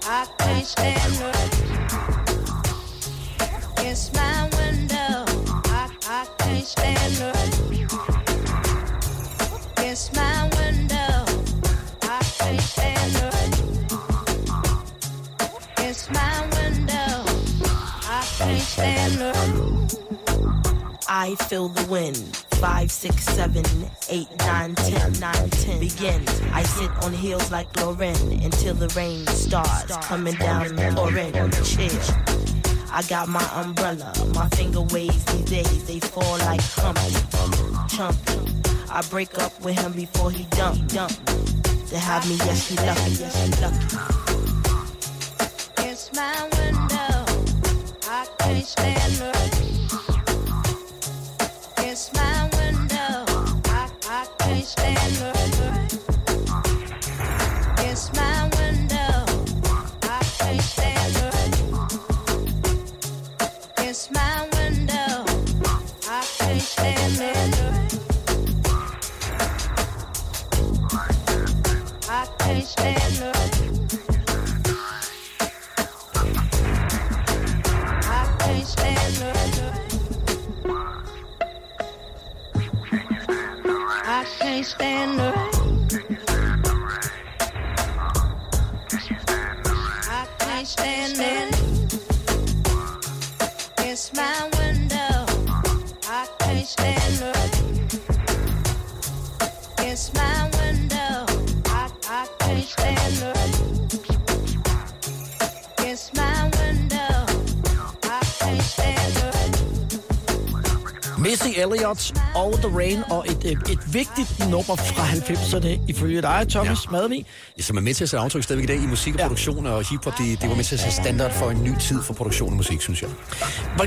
I can't stand her. It's my window. I, I can't stand her. It's my window. I can't stand her. It's I can't stand her. I feel the wind. Five, six, seven, eight, nine, ten, nine, ten. Begin. I sit on heels like Lauren until the rain starts coming down, pouring. Chill. I got my umbrella. My finger waves these days. They fall like Humpty. Chump. I break up with him before he dump, dump. To have me, yes, he lucky, yes, he lucky. It's my window. I can't stand the bartender. Missy Elliott og The Rain, og et, et, vigtigt nummer fra 90'erne, ifølge dig, Thomas ja. Madvig. Som er med til at sætte aftryk stadigvæk i dag i musik og produktion, og hiphop, det, det var med til at sætte standard for en ny tid for produktion af musik, synes jeg.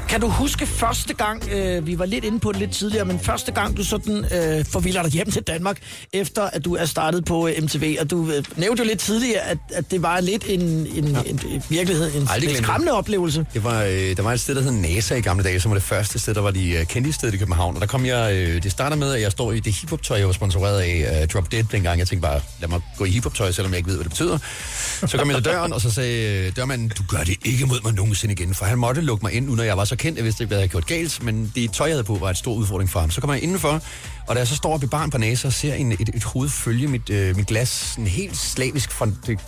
Kan du huske første gang, øh, vi var lidt inde på det lidt tidligere, men første gang du sådan øh, forvilder dig hjem til Danmark, efter at du er startet på øh, MTV, og du øh, nævnte jo lidt tidligere, at, at det var lidt en, en, ja. en, en virkelighed, en, en skræmmende oplevelse. Det var, øh, der var et sted, der hed NASA i gamle dage, som var det første sted, der var de øh, kendte sted i København. Og der kom jeg, øh, det starter med, at jeg står i det hiphop-tøj, jeg var sponsoreret af uh, Drop Dead dengang. Jeg tænkte bare, lad mig gå i hiphop-tøj, selvom jeg ikke ved, hvad det betyder. Så kom jeg til døren, og så sagde øh, dørmanden, du gør det ikke mod mig nogensinde igen. For han måtte lukke mig ind, uden jeg var så kendt. Jeg vidste ikke, hvad jeg havde gjort galt, men det tøj, jeg havde på, var et stor udfordring for ham. Så kommer jeg indenfor, og da jeg så står oppe i baren på NASA og ser en, et, et hoved følge mit, øh, mit glas sådan helt slavisk, fra, det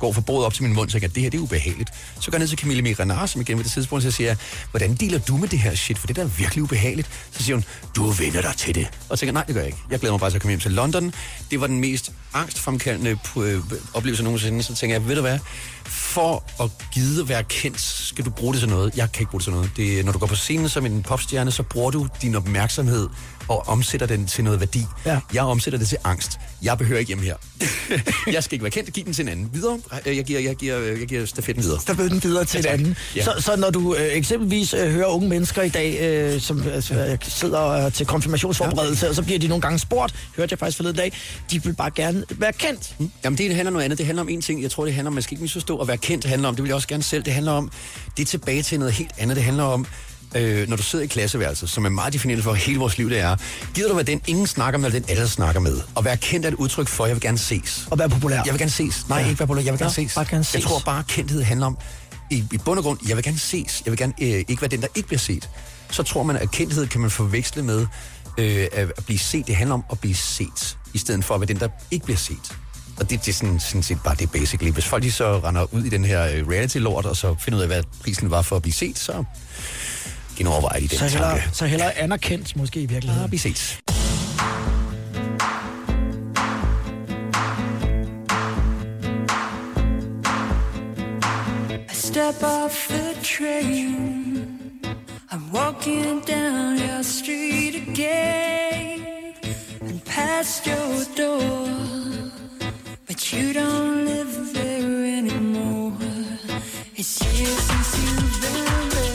går fra bordet op til min mund, så jeg tænker, det her det er ubehageligt. Så går jeg ned til Camille Mirenar, som igen ved det tidspunkt, så siger jeg, hvordan deler du med det her shit, for det der er virkelig ubehageligt. Så siger hun, du vender dig til det. Og tænker jeg, nej, det gør jeg ikke. Jeg glæder mig bare til at komme hjem til London. Det var den mest angstfremkaldende øh, oplevelse nogensinde. Så tænker jeg, ved du hvad, for at gide være kendt, skal du bruge det til noget. Jeg kan ikke bruge det til noget. Det, når du går på scenen som en popstjerne, så bruger du din opmærksomhed og omsætter den til noget værdi. Ja. Jeg omsætter det til angst. Jeg behøver ikke hjem her. jeg skal ikke være kendt. Giv den til en anden. Videre. Jeg giver, jeg giver, jeg giver stafetten videre. Den videre til Ja, en anden. Ja. Så, så når du øh, eksempelvis øh, hører unge mennesker i dag, øh, som altså, øh, sidder øh, til konfirmationsforberedelse, ja. og så bliver de nogle gange spurgt, hørte jeg faktisk forleden dag, de vil bare gerne være kendt. Jamen det, handler noget andet. Det handler om en ting. Jeg tror, det handler om, man skal ikke misforstå at være kendt. Handler om, det vil jeg også gerne selv. Det handler om, det er tilbage til noget helt andet. Det handler om, øh, når du sidder i klasseværelset, som er meget definerende for hele vores liv, det er, gider du være den, ingen snakker med, eller den alle snakker med. Og være kendt er et udtryk for, jeg vil gerne ses. Og være populær. Jeg vil gerne ses. Nej, Ja. ikke være populær. Jeg vil gerne Ja, ses. bare gerne ses. Jeg tror bare, kendthed handler om, i, i bund og grund, jeg vil gerne ses. Jeg vil gerne øh, ikke være den, der ikke bliver set. Så tror man, at kendthed kan man forveksle med øh, at blive set. Det handler om at blive set, i stedet for at være den, der ikke bliver set. Og det, det er sådan, sådan set bare det basically. Hvis folk de så render ud i den her øh, reality-lort, og så finder ud af, hvad prisen var for at blive set, så genovervejer de den Så hellere, tanke. så hellere anerkendt måske i virkeligheden. Ah, blive set. Step off the train. I'm walking down your street again and past your door. But you don't live there anymore. It's years since you've been there.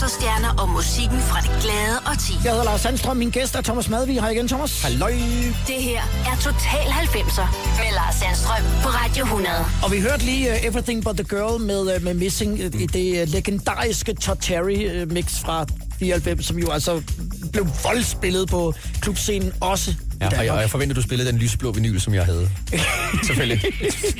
Med 90'er stjerner og musikken fra det glade og ti. Jeg hedder Lars Sandstrøm, min gæst er Thomas Madvig. Hej igen, Thomas. Halløj. Det her er Total 90'er med Lars Sandstrøm på Radio 100. Og vi hørte lige uh, Everything But The Girl med, uh, med Missing uh, i det uh, legendariske Todd Terry uh, mix fra 94, som jo altså blev voldspillet på klubscenen også. Ja, og jeg, og jeg forventer, du spillede den lyseblå vinyl, som jeg havde. Selvfølgelig.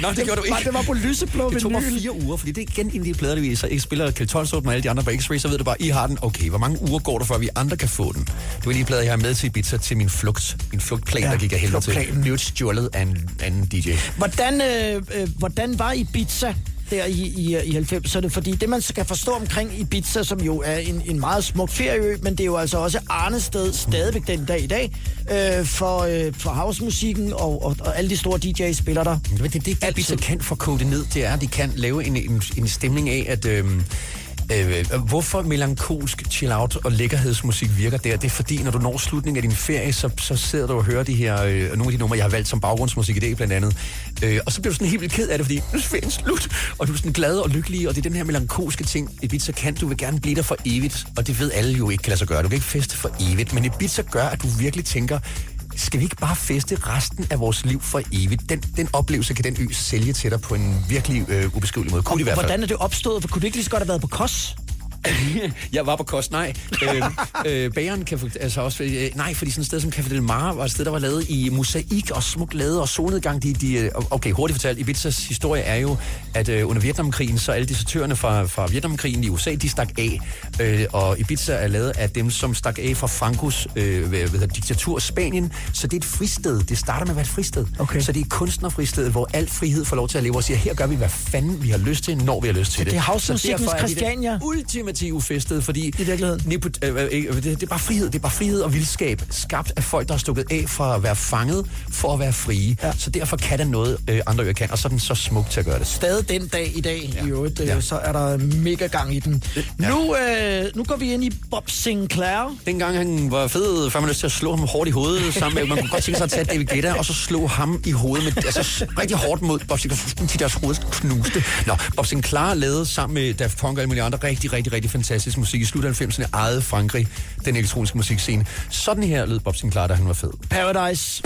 Nå, det gjorde du ikke. Nej, det var på lyseblå Det tog mig vinyl. fire uger, fordi det er igen en af de plader, der vi så ikke spiller Kjeld Tolstrup og alle de andre på X-Ray, så ved du bare, I har den. Okay, hvor mange uger går der, før vi andre kan få den? Det var lige plader, jeg har med til Ibiza til min flugt. Min flugtplan, Ja, der gik jeg helvede til. Blev stjålet af en anden DJ. Hvordan, øh, øh, hvordan var Ibiza der i, i, i 90'erne? Fordi det, man skal forstå omkring Ibiza, som jo er en, en meget smuk ferieø, men det er jo altså også Arnested stadigvæk den dag i dag, øh, for, øh, for housemusikken, og, og, og alle de store DJ's spiller der. Men det, det Ibiza kan få kodet ned, det er, at de kan lave en, en, en stemning af, at... Øh, Øh, hvorfor melankolsk chill-out og lækkerhedsmusik virker der? Det er fordi, når du når slutningen af din ferie, så, så sidder du og hører de her, øh, nogle af de numre, jeg har valgt som baggrundsmusik i dag blandt andet. Øh, og så bliver du sådan helt vildt ked af det, fordi nu er ferien slut, og du er sådan glad og lykkelig, og det er den her melankolske ting, Ibiza kan. Du vil gerne blive der for evigt, og det ved alle jo ikke kan lade sig gøre. Du kan ikke feste for evigt, men Ibiza gør, at du virkelig tænker, skal vi ikke bare feste resten af vores liv for evigt? Den, den oplevelse kan den ø sælge til dig på en virkelig øh, ubeskrivelig måde. Kunne det i hvert fald. Hvordan er det opstået? For kunne det ikke lige så godt have været på Kos? jeg var på kost, nej. øh, øh, bageren kan altså også, øh, nej, fordi sådan et sted som Café Del Mar var et sted, der var lavet i mosaik og smukt lavet og solnedgang. De, de, øh, okay, hurtigt fortalt, Ibizas historie er jo, at øh, under Vietnamkrigen, så alle desertørerne fra, fra Vietnamkrigen i USA, de stak af. Øh, og Ibiza er lavet af dem, som stak af fra Francos øh, hvad, hvad diktatur Spanien. Så det er et fristed. Det starter med at være et fristed. Okay. Så det er kunstnerfristed, hvor al frihed får lov til at leve og siger, her gør vi, hvad fanden vi har lyst til, når vi har lyst til det. det er Så er vi det Christiania. Ultimative festet, fordi I virkeligheden. Nipot, øh, øh, det, det er bare frihed, det er bare frihed og vildskab, skabt af folk, der er stukket af fra at være fanget, for at være frie. Ja. Så derfor kan den noget, øh, andre øer kan, og så er den så smuk til at gøre det. Stadig den dag i dag, ja. i øvrigt, øh, Ja. så er der mega gang i den. Ja. Nu, øh, nu går vi ind i Bob Sinclair. Dengang han var fed, før man lyst til at slå ham hårdt i hovedet sammen med, man kunne godt tænke sig at tage David Guetta, og så slå ham i hovedet med, altså rigtig hårdt mod Bob Sinclair, de deres hoved knuste. Nå, Bob Sinclair lavede sammen med Daft Punk og alle mulige andre rigtig, rigtig, rigtig fantastisk musik i slut af 90'erne, ejede Frankrig den elektroniske musikscene. Sådan her lød Bob Sinclair, da han var fed. Paradise.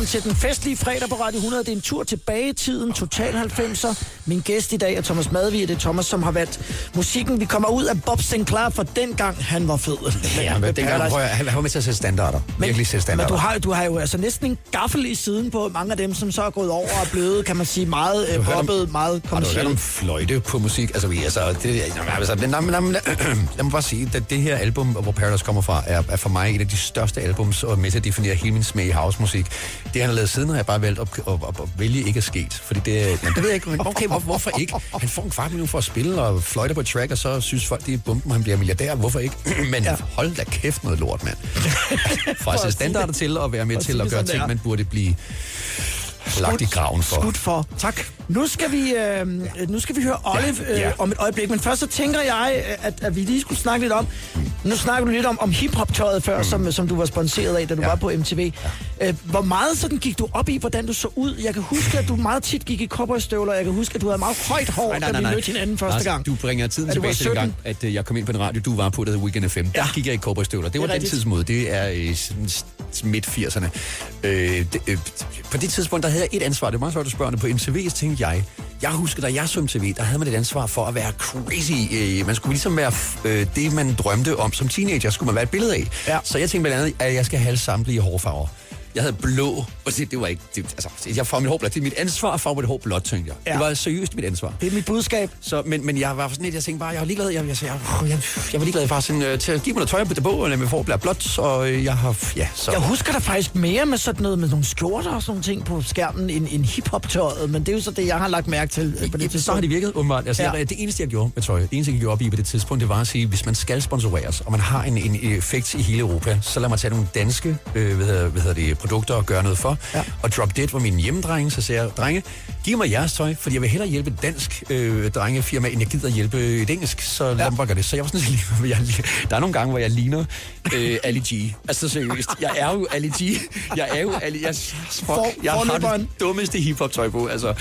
Velkommen til den festlige fredag på Radio 100. Det er en tur tilbage i tiden, Total 90'er. Min gæst i dag er Thomas Madvig, det er Thomas, som har valgt musikken. Vi kommer ud af Bob Sinclair, for dengang han var fed. Ja, men dengang, prøv, at- han var med til at sætte standarder. Men, Virkelig sætte Men standarder. du har, du har jo altså næsten en gaffel i siden på mange af dem, som så er gået over og blevet, kan man sige, meget øh, om- poppet, meget Har du hørt om fløjte på musik? Altså, vi, altså, det, altså lad, lad, lad, lad mig bare sige, at det her album, hvor Paradise kommer fra, er, er for mig et af de største albums, og med til at definere hele min smag i housemusik. Det, han har lavet siden, har jeg bare valgt at, at, at, at vælge ikke er sket. Fordi det, jamen, det ved jeg ikke, men okay, hvor, hvorfor ikke? Han får en kvart million for at spille og fløjte på track, og så synes folk, det er bumpen, og han bliver milliardær. Hvorfor ikke? men ja. hold da kæft noget lort, mand. Fra at sætte standarder til at være med at til at gøre ting, man burde blive lagt i graven for. Skudt for. Tak. Nu skal vi, øh, nu skal vi høre Olive øh, Ja. om et øjeblik, men først så tænker jeg, øh, at, at vi lige skulle snakke lidt om, nu snakker du lidt om, om hiphop-tøjet før, mm. som, som du var sponsoreret af, da du ja. var på MTV. Ja. Øh, hvor meget sådan gik du op i, hvordan du så ud? Jeg kan huske, at du meget tit gik i cowboystøvler, jeg kan huske, at du havde meget højt hår, da vi mødte hinanden første Lars, gang. Du bringer tiden Ja, du tilbage til den 17. gang, at øh, jeg kom ind på den radio, du var på, der hed Weekend FM. Der Ja. gik jeg i cowboystøvler. Det var Det den tidsmode. Det er i sådan s- midt 80'erne. Øh, det, øh, på det tidspunkt, der havde jeg et ansvar. Det er meget svært at spørge på MTV, så tænkte jeg, jeg husker, da jeg så MTV, der havde man et ansvar for at være crazy. Øh, man skulle ligesom være øh, det, man drømte om som teenager, skulle man være et billede af. Ja. Så jeg tænkte blandt andet, at jeg skal have samtlige hårfarver. Jeg havde blå, og det, det var ikke, det, altså, jeg får mit hår blåt. Det er mit ansvar at farve mit hår blåt, tænkte jeg. Ja. Det var seriøst mit ansvar. Det er mit budskab. Så, men, men jeg var sådan lidt, jeg tænkte bare, jeg var ligeglad, jeg, jeg, jeg, jeg, jeg var ligeglad bare sådan, øh, til at give mig noget tøj på det på, og lade mig få blive blåt, og øh, jeg har, ja, så... Jeg husker der faktisk mere med sådan noget med nogle skjorter og sådan nogle ting på skærmen end, end hiphop-tøjet, men det er jo så det, jeg har lagt mærke til øh, på det Ja, så tidspunkt. har det virket, åbenbart. Altså, Ja. ja. det eneste, jeg gjorde med tøj, det eneste, jeg gjorde op i på det tidspunkt, det var at sige, hvis man skal sponsoreres, og man har en, en effekt i hele Europa, så lad mig tage nogle danske øh, hvad hedder, hvad hedder det, produkter og gøre noget for. Ja. Og Drop Dead var min hjemmedrenge, så sagde jeg, drenge, giv mig jeres tøj, fordi jeg vil hellere hjælpe et dansk øh, drengefirma, end jeg gider hjælpe et engelsk, så Ja. gøre det. Så jeg var sådan lidt, jeg, der er nogle gange, hvor jeg ligner øh, Ali G. Altså seriøst, jeg er jo Ali G. Jeg er jo Ali, jeg, fuck, For- jeg har det dummeste hiphop-tøj på. Altså,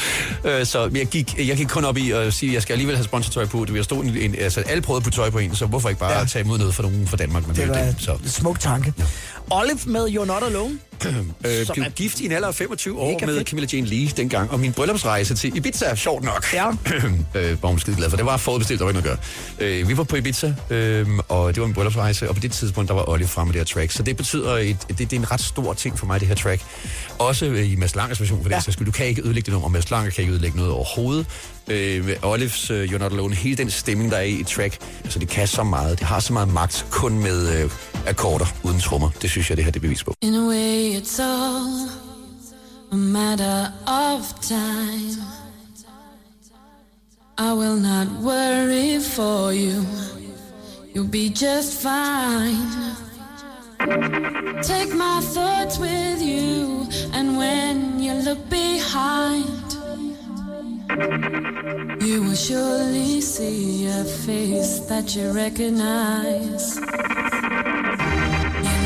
øh, så jeg gik, jeg gik kun op i at sige, at jeg skal alligevel have sponsortøj på. Det vil stå en, en, altså, alle prøvede på tøj på en, så hvorfor ikke bare Ja. ja. tage imod noget fra nogen fra Danmark? Man Det var det, så. en smuk tanke. Olive med You're Not Alone. Øh, blev er- gift i en alder af 25 år med fedt. Camilla Jane Lee dengang, og min bryllupsrejse til Ibiza, sjovt nok, Ja. øh, var hun skide glad for. Det var forudbestilt, der var ikke noget at gøre. Øh, vi var på Ibiza, øh, og det var min bryllupsrejse, og på det tidspunkt, der var Olli fremme med det her track. Så det betyder, et, det, det er en ret stor ting for mig, det her track. Også øh, i Mads Langers version, for Ja. det ja. skyld. Du kan ikke ødelægge det nummer, Mads Langer kan ikke ødelægge noget overhovedet. Øh, Olives øh, You're Not Alone, hele den stemning, der er i et track, altså det kan så meget. Det har så meget magt, kun med øh, akkorder uden trommer. Det synes jeg, det her det er bevis på. In a way, it's all a matter of time. I will not worry for you. You'll be just fine. Take my thoughts with you, and when you look behind, you will surely see a face that you recognize. You're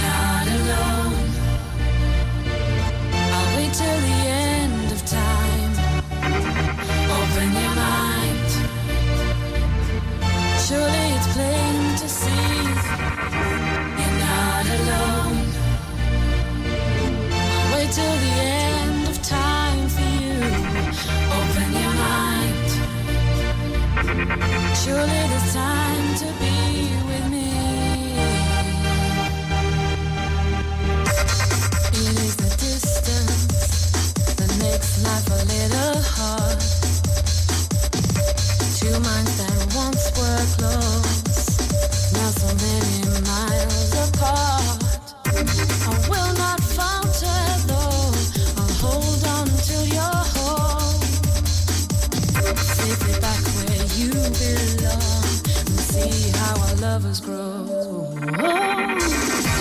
not alone. I'll wait till the end of time. Open your mind. Surely it's plain to see you're not alone. I'll wait till the end of time Surely there's time to be with me. It is the distance that makes life a little hard. Two minds that once were close, now so many miles apart. I will not belong, and see how our lovers grow. You're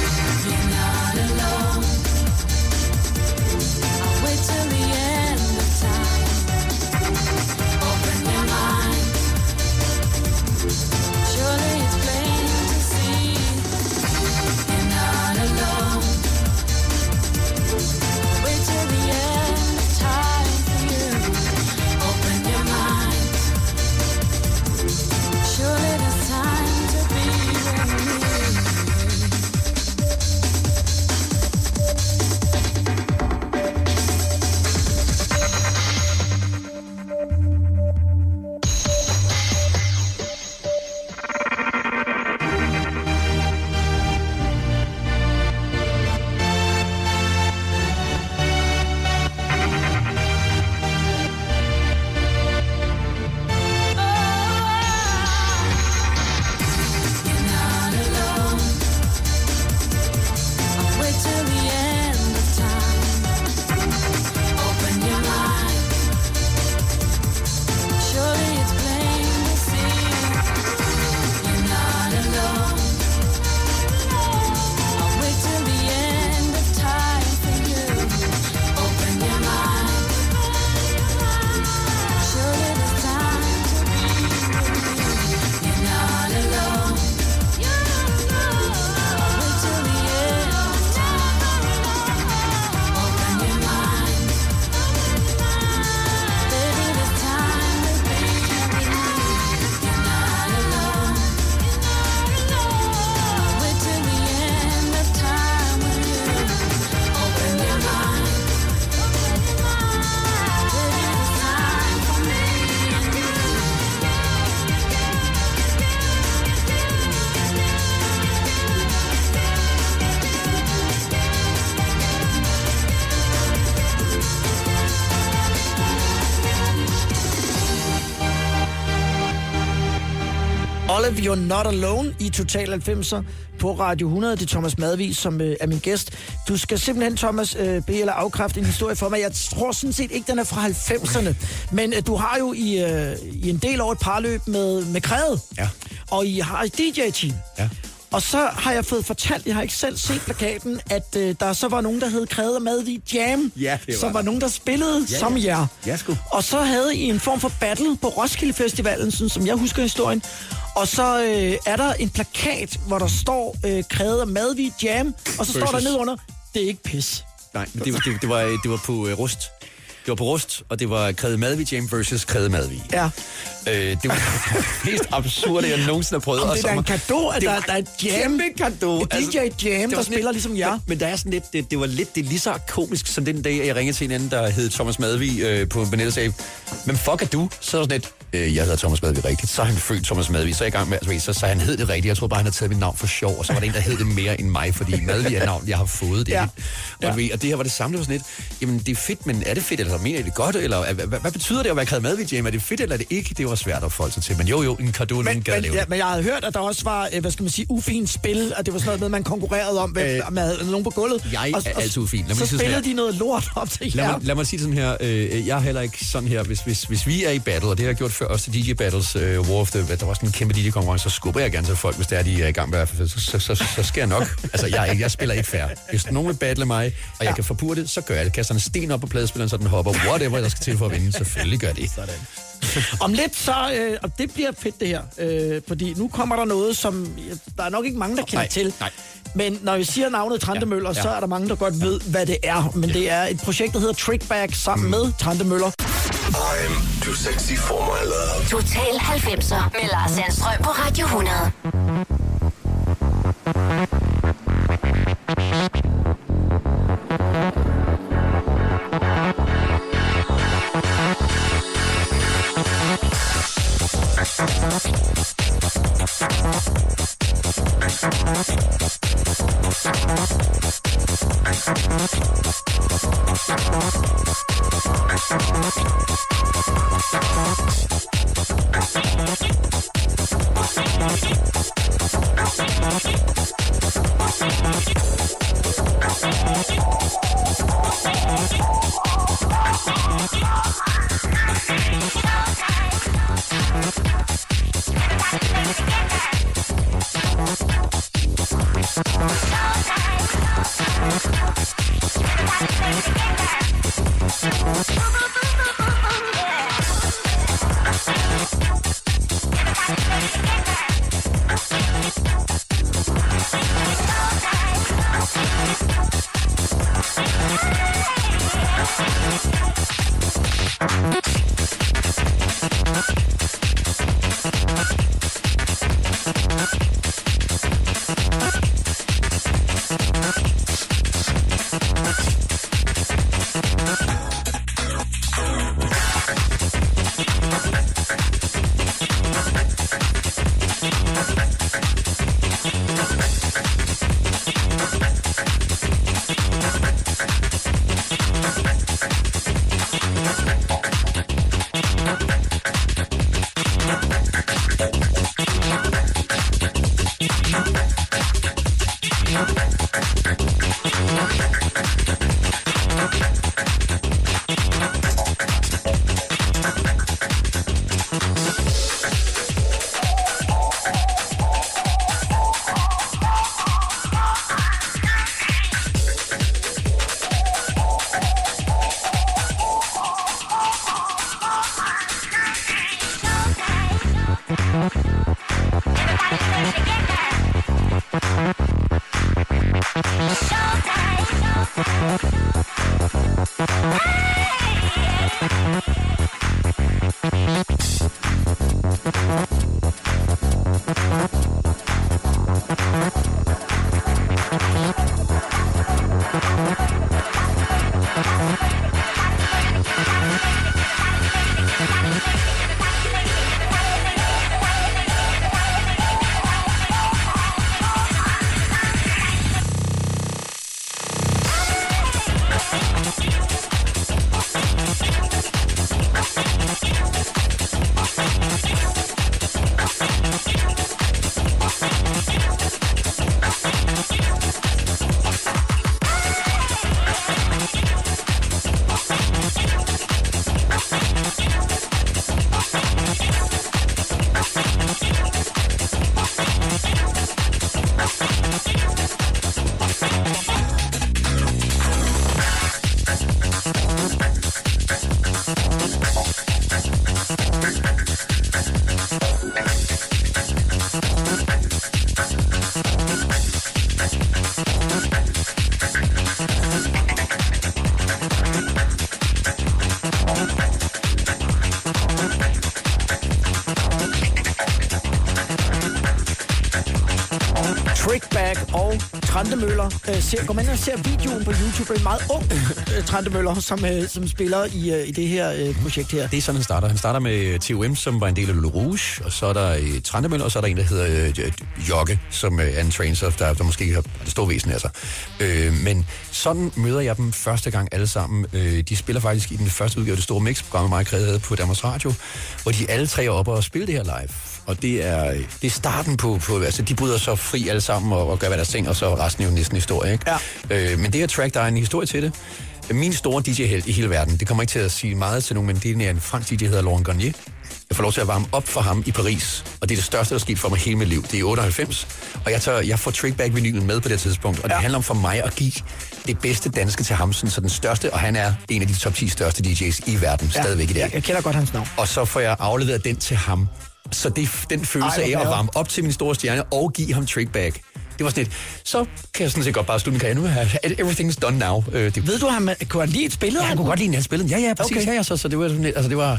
You're Not Alone i Total 90'er på Radio 100. Det er Thomas Madvig, som øh, er min gæst. Du skal simpelthen, Thomas, øh, bede eller afkræfte en historie for mig. Jeg tror sådan set ikke, den er fra 90'erne. Men øh, du har jo i, øh, i en del år et parløb med, med Kræde. Ja. Og I har et DJ-team. Ja. Og så har jeg fået fortalt, jeg har ikke selv set plakaten, at øh, der så var nogen, der hed Kræde og Madvig Jam. Ja, det var som der. var nogen, der spillede Ja, som ja. jer. Ja, sgu. Og så havde I en form for battle på Roskilde Festivalen, sådan som jeg husker historien. Og så øh, er der en plakat, hvor der står øh, Kræde og Madvig Jam, og så står der Versus. nedunder, det er ikke pis. Nej, men det, var- det, det, var, det var på øh, Rust. Det var på Rust, og det var Kræde Madvig Jam versus Kræde Madvig. Ja. Øh, det var det mest absurde, jeg nogensinde har prøvet. Og det er da en cadeau, at det der, der er et jam. Kæmpe. Et DJ Jam, det var der sådan spiller lidt- ligesom jer. Men, men der er sådan lidt, det, det var lidt, det er lige så komisk som den dag, jeg ringede til en anden, der hed Thomas Madvig øh, på en og sagde, men fuck er du? Så er der sådan lidt, øh, jeg hedder Thomas Madvig rigtigt. Så er han født Thomas Madvig, så er jeg i gang med, altså, så, så han hed det rigtigt. Jeg troede bare, han havde taget mit navn for sjov, og så var der en, der hed det mere end mig, fordi Madvig er navn, jeg har fået det. Ja. Og, ja. og det her var det samme, det var sådan lidt, jamen det er fedt, men er det fedt, eller mener I det godt, eller hvad, betyder det at være Kræde Madvig Jam? Er det fedt, eller er det ikke? Det var svært at forholde sig til, men jo jo, en nogen Men, men, ja, det. men jeg havde hørt, at der også var, øh, hvad skal man sige, ufint spil, at det var sådan noget med, man konkurrerede om, hvem, Øh, havde nogen på gulvet. jeg er altid ufin. Lad mig så sige spillede de noget lort op til Lad jer. mig, lad mig sige det sådan her. Øh, jeg er heller ikke sådan her. Hvis, hvis, hvis vi er i battle, og det har jeg gjort før også til DJ Battles, øh, War of the, der var sådan en kæmpe DJ-konkurrence, så skubber jeg gerne til folk, hvis det er, de er i gang med, så, så, så, så, så skal jeg nok. Altså, jeg, jeg spiller ikke fair. Hvis nogen vil battle mig, og jeg kan forpure det, så gør jeg det. Kaster en sten op på pladespilleren, så den hopper. Whatever, der skal til for at vinde. Selvfølgelig gør det. Sådan. Om lidt så, øh, og det bliver fedt det her, øh, fordi nu kommer der noget, som der er nok ikke mange, der kender nej, til. Nej. Men når vi siger navnet Trantemøller, ja, ja. så er der mange, der godt ved, hvad det er. Men ja. det er et projekt, der hedder Trickback sammen mm. med Trantemøller. I'm too sexy for my love. Total 90'er med Lars Sandstrøm på Radio 100. Thank you. Øh, ser, går man ind og ser videoen på YouTube, en meget ung øh, Trandemøller, som, øh, som spiller i, øh, i det her øh, projekt her. Det er sådan, han starter. Han starter med øh, TOM, som var en del af Le Rouge, og så er der øh, Trandemøller, og så er der en, der hedder øh, Jokke, som øh, er en trainer, der, der måske har det store væsen af sig. Øh, men sådan møder jeg dem første gang alle sammen. Øh, de spiller faktisk i den første udgave af det store mix-program, mig og på Danmarks Radio, hvor de alle tre er oppe og spiller det her live. Og det er, det er starten på, på, altså de bryder så fri alle sammen og, og gør, hvad der ting, og så er resten jo næsten historie, ikke? Ja. Øh, men det her track, der er en historie til det. Min store DJ-held i hele verden, det kommer ikke til at sige meget til nogen, men det er en fransk DJ, der hedder Laurent Garnier. Jeg får lov til at varme op for ham i Paris, og det er det største, der er sket for mig hele mit liv. Det er 98, og jeg, tager, jeg får Trickback-vinylen med på det tidspunkt, og ja. det handler om for mig at give det bedste danske til ham, så den største, og han er en af de top 10 største DJ's i verden, ja. stadigvæk i dag. Jeg, jeg kender godt hans navn. Og så får jeg afleveret den til ham. Så det, den følelse Ej, af at varme op til min store stjerne og give ham trickback, det var sådan lidt, så kan jeg sådan set godt bare slutte min karriere nu. Everything's done now. Øh, det, Ved du, han, kunne han lide et spillet? Ja, han kunne godt lide den, han spillede. Ja, ja, præcis. Okay. Ja, ja, så, så det var sådan lidt, altså det var,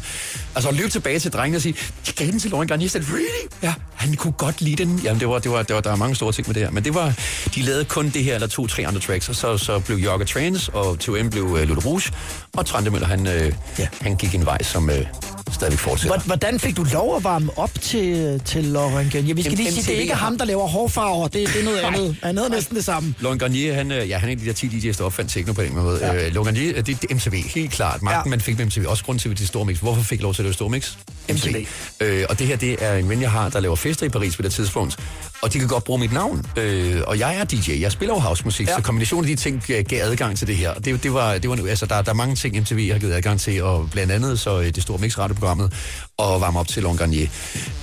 altså at løbe tilbage til drengen og sige, jeg gav den til Laurent Garnier, sådan, really? Ja, han kunne godt lide den. Jamen, det var, det var, det var, der var mange store ting med det her. Men det var, de lavede kun det her, eller to, tre andre tracks, og så, så blev Jogger Trans, og TOM blev uh, Lute Rouge, og Trandemøller, han, øh, ja. han gik en vej, som øh, stadigvæk fortsætter. Hvor- Hvordan fik du lov at varme op til, til Laurent Garnier? Vi skal lige sige, det er ikke ham, der laver hårfarver. Det, det er noget andet. Han havde næsten det samme. Laurent Garnier, han, øh, ja, han er en af de der 10 DJ's, der opfandt techno på den måde. Ja. Øh, Laurent Garnier, det, det er MTV, helt klart. Magten, ja. man fik med MTV. Også grund til, at det store mix. Hvorfor fik lov til at lave store mix? MTV. Øh, og det her, det er en ven, jeg har, der laver fester i Paris på det tidspunkt. Og de kan godt bruge mit navn. Øh, og jeg er DJ. Jeg spiller jo housemusik, ja. så kombinationen af de ting gav, adgang til det her. Og Det, det var, det var, nu- altså, der, der er mange ting, MTV har givet adgang til, og blandt andet så øh, det store mix-radioprogrammet, og varme op til Laurent Garnier.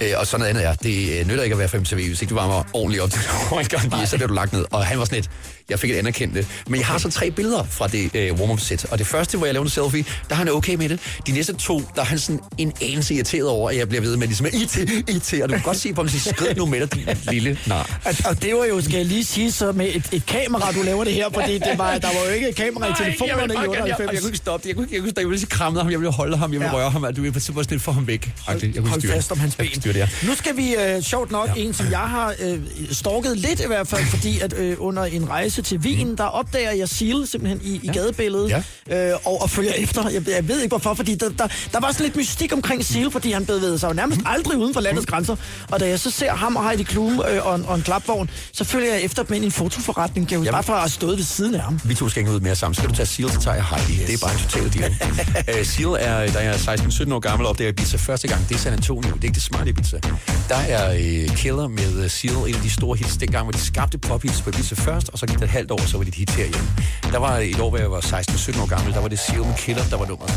Øh, og sådan noget andet er, det øh, nytter ikke at være for MTV, hvis ikke du varmer ordentligt op til Laurent Garnier, så bliver du lagt ned. Og han var sådan lidt, jeg fik et anerkendt det. Men jeg har så tre billeder fra det øh, warm-up set. Og det første, hvor jeg lavede en selfie, der er han okay med det. De næste to, der er han sådan en anelse irriteret over, at jeg bliver ved med ligesom, IT, IT. Og du kan godt se på ham, at skrid nu med dig, din lille nar. Og, og det var jo, skal jeg lige sige, så med et, et kamera, du laver det her, fordi det var, der var jo ikke et kamera i telefonerne i jeg, jeg, jeg, 98. jeg, kunne ikke stoppe det. Jeg kunne ikke, jeg kunne jeg ville kramme ham, jeg ville holde ham, jeg ville Ja. ja. røre ham. at Du ville sådan lidt få ham væk. Hold, jeg kunne Hold styre fast om hans Jeg ben. styre det, ja. Nu skal vi, øh, sjovt nok, ja. en som jeg har øh, stalket lidt i hvert fald, fordi at øh, under en rejse til Wien, der opdager jeg Seal simpelthen i, i Ja. gadebilledet, øh, og, og følger efter. Jeg, jeg ved ikke hvorfor, fordi der, der, der var sådan lidt mystik omkring Seal, fordi han bevægede sig jo nærmest aldrig uden for landets grænser. Og da jeg så ser ham og Heidi Klum øh, og, en- og en klapvogn, så følger jeg efter dem ind i en fotoforretning, kan jo bare for at have stået ved siden af ham. Vi to skal ikke ud mere sammen. Skal du tage Seal, så tager jeg Heidi. Yes. Det er bare en total deal. uh, Seal er, da jeg er 16-17 år gammel, opdager jeg Ibiza første gang. Det er San Antonio. Det er ikke det smarte Ibiza. Der er uh, Killer med uh, Seal, en af de store hits dengang, hvor de skabte pophits på Ibiza først, og så gik det et halvt år, så var det et hit herhjemme. Der var et år, hvor jeg var 16-17 år gammel, der var det Seal med Killer, der var nummeret.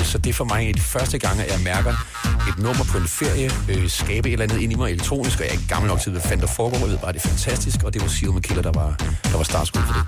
Uh, så det er for mig en af de første gange, at jeg mærker et nummer på en ferie, øh, skabe et eller andet ind i mig elektronisk, og jeg er ikke gammel nok til, hvad fanden der foregår. Jeg ved bare, det er fantastisk, og det var Sio med der var, der var startskud for det.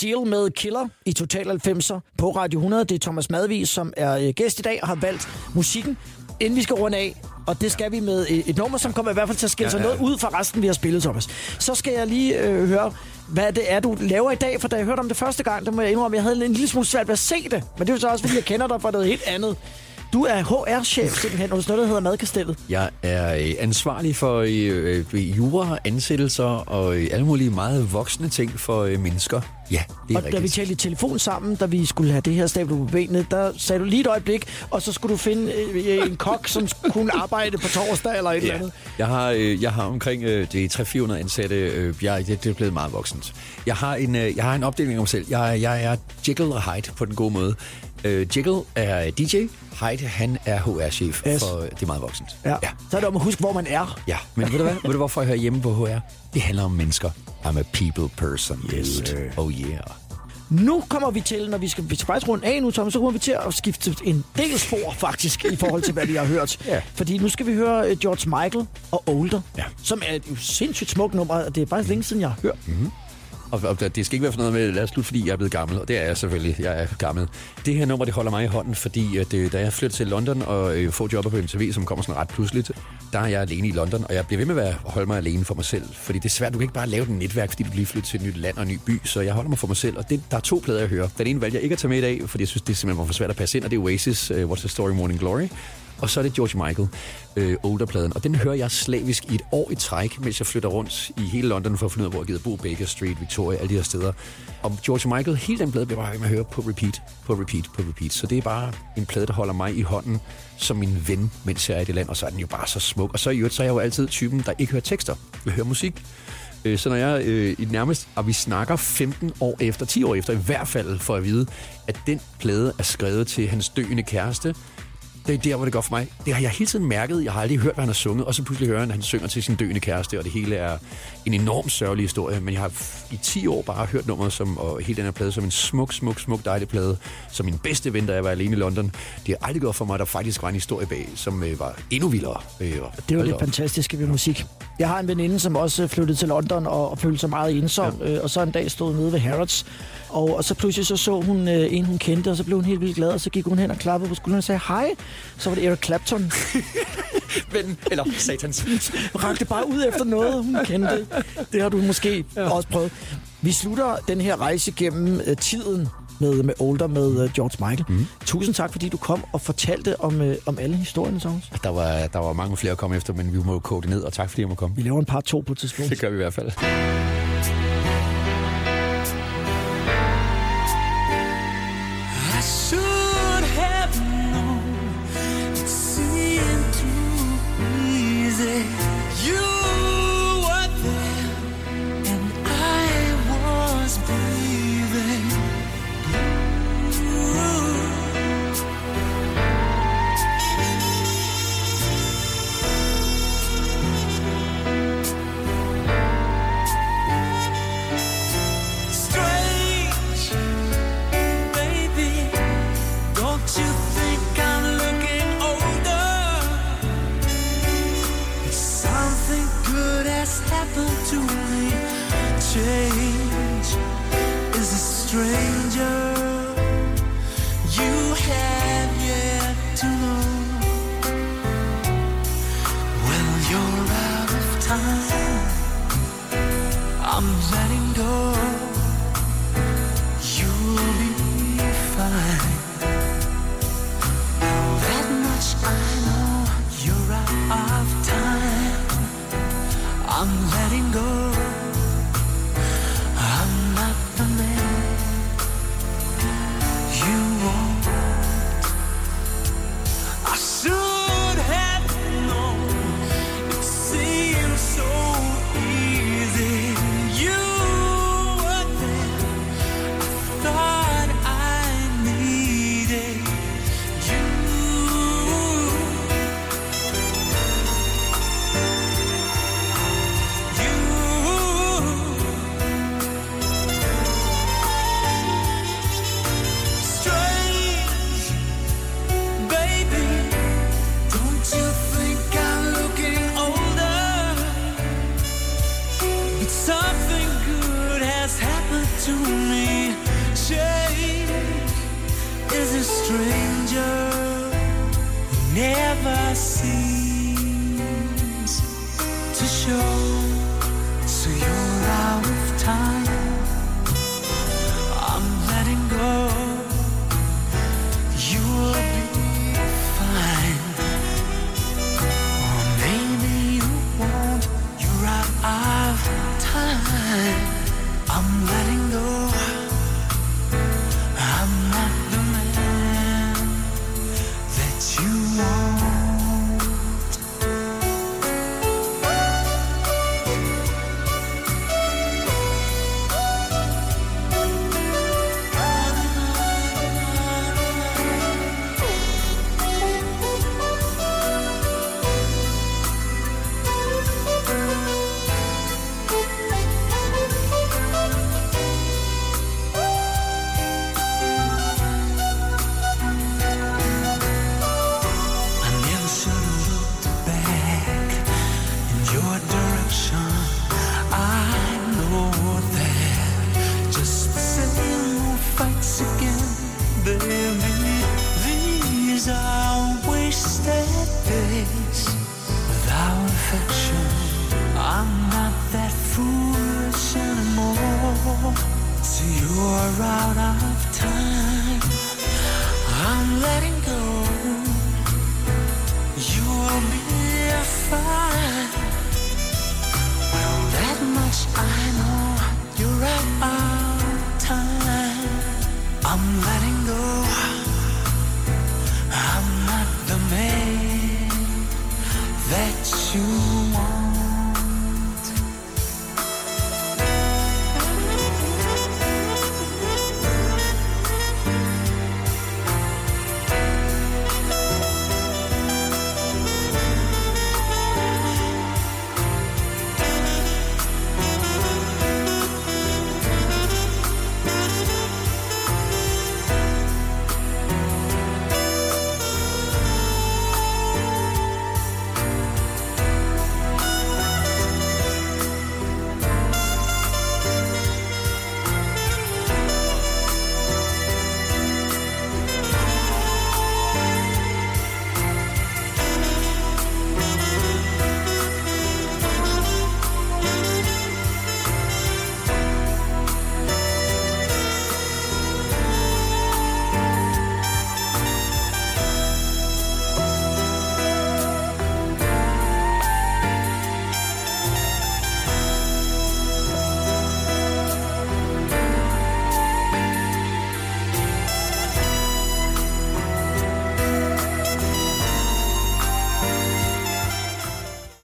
Seal med Killer i Total 90'er på Radio 100. Det er Thomas Madvis, som er øh, gæst i dag og har valgt musikken. Inden vi skal runde af, og det skal vi med et, et nummer, som kommer i hvert fald til at skille Ja, sig ja. noget ud fra resten, vi har spillet, Thomas. Så skal jeg lige øh, høre, hvad det er, du laver i dag, for da jeg hørte om det første gang, der må jeg indrømme, at jeg havde en lille smule svært ved at se det. Men det er jo så også, fordi jeg kender dig fra noget helt andet. Du er HR-chef simpelthen hos noget, der hedder Madkastellet. Jeg er øh, ansvarlig for øh, øh, jura, ansættelser og øh, alle mulige meget voksne ting for øh, mennesker. Ja, det er Og da vi rigtigt. talte i telefon sammen, da vi skulle have det her stablet på benene, der sagde du lige et øjeblik, og så skulle du finde øh, en kok, som kunne arbejde på torsdag eller et eller Ja. andet. Jeg har, øh, jeg har omkring øh, det er 300-400 ansatte. Øh, jeg, det, det er blevet meget voksent. Jeg har en, øh, jeg har en opdeling om mig selv. Jeg, jeg er Jekyll og Hyde på den gode måde. Øh, Jekyll er DJ. Hyde, han er HR-chef Yes. for Det er meget voksent. Ja. ja. Så er det om at huske, hvor man er. Ja, men ved du hvad? ved du hvorfor jeg hører hjemme på HR? Det handler om mennesker. I'm a people person. Yes, dude. Oh yeah. Nu kommer vi til, når vi skal, vi skal faktisk runde af nu, Tom, så kommer vi til at skifte en del spor faktisk, i forhold til, hvad vi har hørt. Ja. Fordi nu skal vi høre øh, George Michael og Older, Ja. som er et sindssygt smukt nummer, og det er faktisk længe siden, jeg har hørt. Mm. Og, og det skal ikke være for noget med, lad os slutte, fordi jeg er blevet gammel, og det er jeg selvfølgelig, jeg er gammel. Det her nummer, det holder mig i hånden, fordi at, øh, da jeg flyttede til London og øh, får jobber på MTV, som kommer sådan ret pludseligt, der er jeg alene i London, og jeg bliver ved med at være, holde mig alene for mig selv. Fordi det er svært, du kan ikke bare lave et netværk, fordi du lige flytter til et nyt land og en ny by, så jeg holder mig for mig selv. Og det, der er to plader, jeg hører. Den ene valgte jeg ikke at tage med i dag, fordi jeg synes, det simpelthen var for svært at passe ind, og det er Oasis, uh, What's the Story Morning Glory. Og så er det George Michael, øh, Older-pladen. Og den hører jeg slavisk i et år i træk, mens jeg flytter rundt i hele London for at finde ud af, hvor jeg gider bo. Baker Street, Victoria, alle de her steder. Og George Michael, hele den plade bliver bare med at høre på repeat, på repeat, på repeat. Så det er bare en plade, der holder mig i hånden som min ven, mens jeg er i det land. Og så er den jo bare så smuk. Og så i øvrigt, så er jeg jo altid typen, der ikke hører tekster. Jeg hører musik. Øh, så når jeg øh, i nærmest, og vi snakker 15 år efter, 10 år efter i hvert fald, for at vide, at den plade er skrevet til hans døende kæreste, det er der, hvor det går for mig. Det har jeg hele tiden mærket. Jeg har aldrig hørt, hvad han har sunget, og så pludselig hører han, at han synger til sin døende kæreste, og det hele er en enorm sørgelig historie. Men jeg har i 10 år bare hørt nummeret som, og hele den her plade som en smuk, smuk, smuk dejlig plade. Som min bedste ven, da jeg var alene i London. Det har aldrig gået for mig, at der faktisk var en historie bag, som øh, var endnu vildere. Øh, Det hold det fantastiske ved musik. Jeg har en veninde, som også flyttede til London og, og følte sig meget ensom, ja. øh, og så en dag stod nede ved Harrods, og, og så pludselig så, så hun øh, en, hun kendte, og så blev hun helt vildt glad, og så gik hun hen og klappede på skulderen og sagde hej. Så var det Eric Clapton. Ven, eller satans. Rakte bare ud efter noget, hun kendte. Det har du måske ja. også prøvet. Vi slutter den her rejse gennem øh, tiden med, med Older med øh, George Michael. Mm. Tusind tak, fordi du kom og fortalte om, øh, om alle historierne, Thomas. Der var, der var mange flere at komme efter, men vi må jo koge det ned, og tak fordi jeg må komme. Vi laver en par to på et tidspunkt. Det gør vi i hvert fald. Of time. I'm letting go. I'm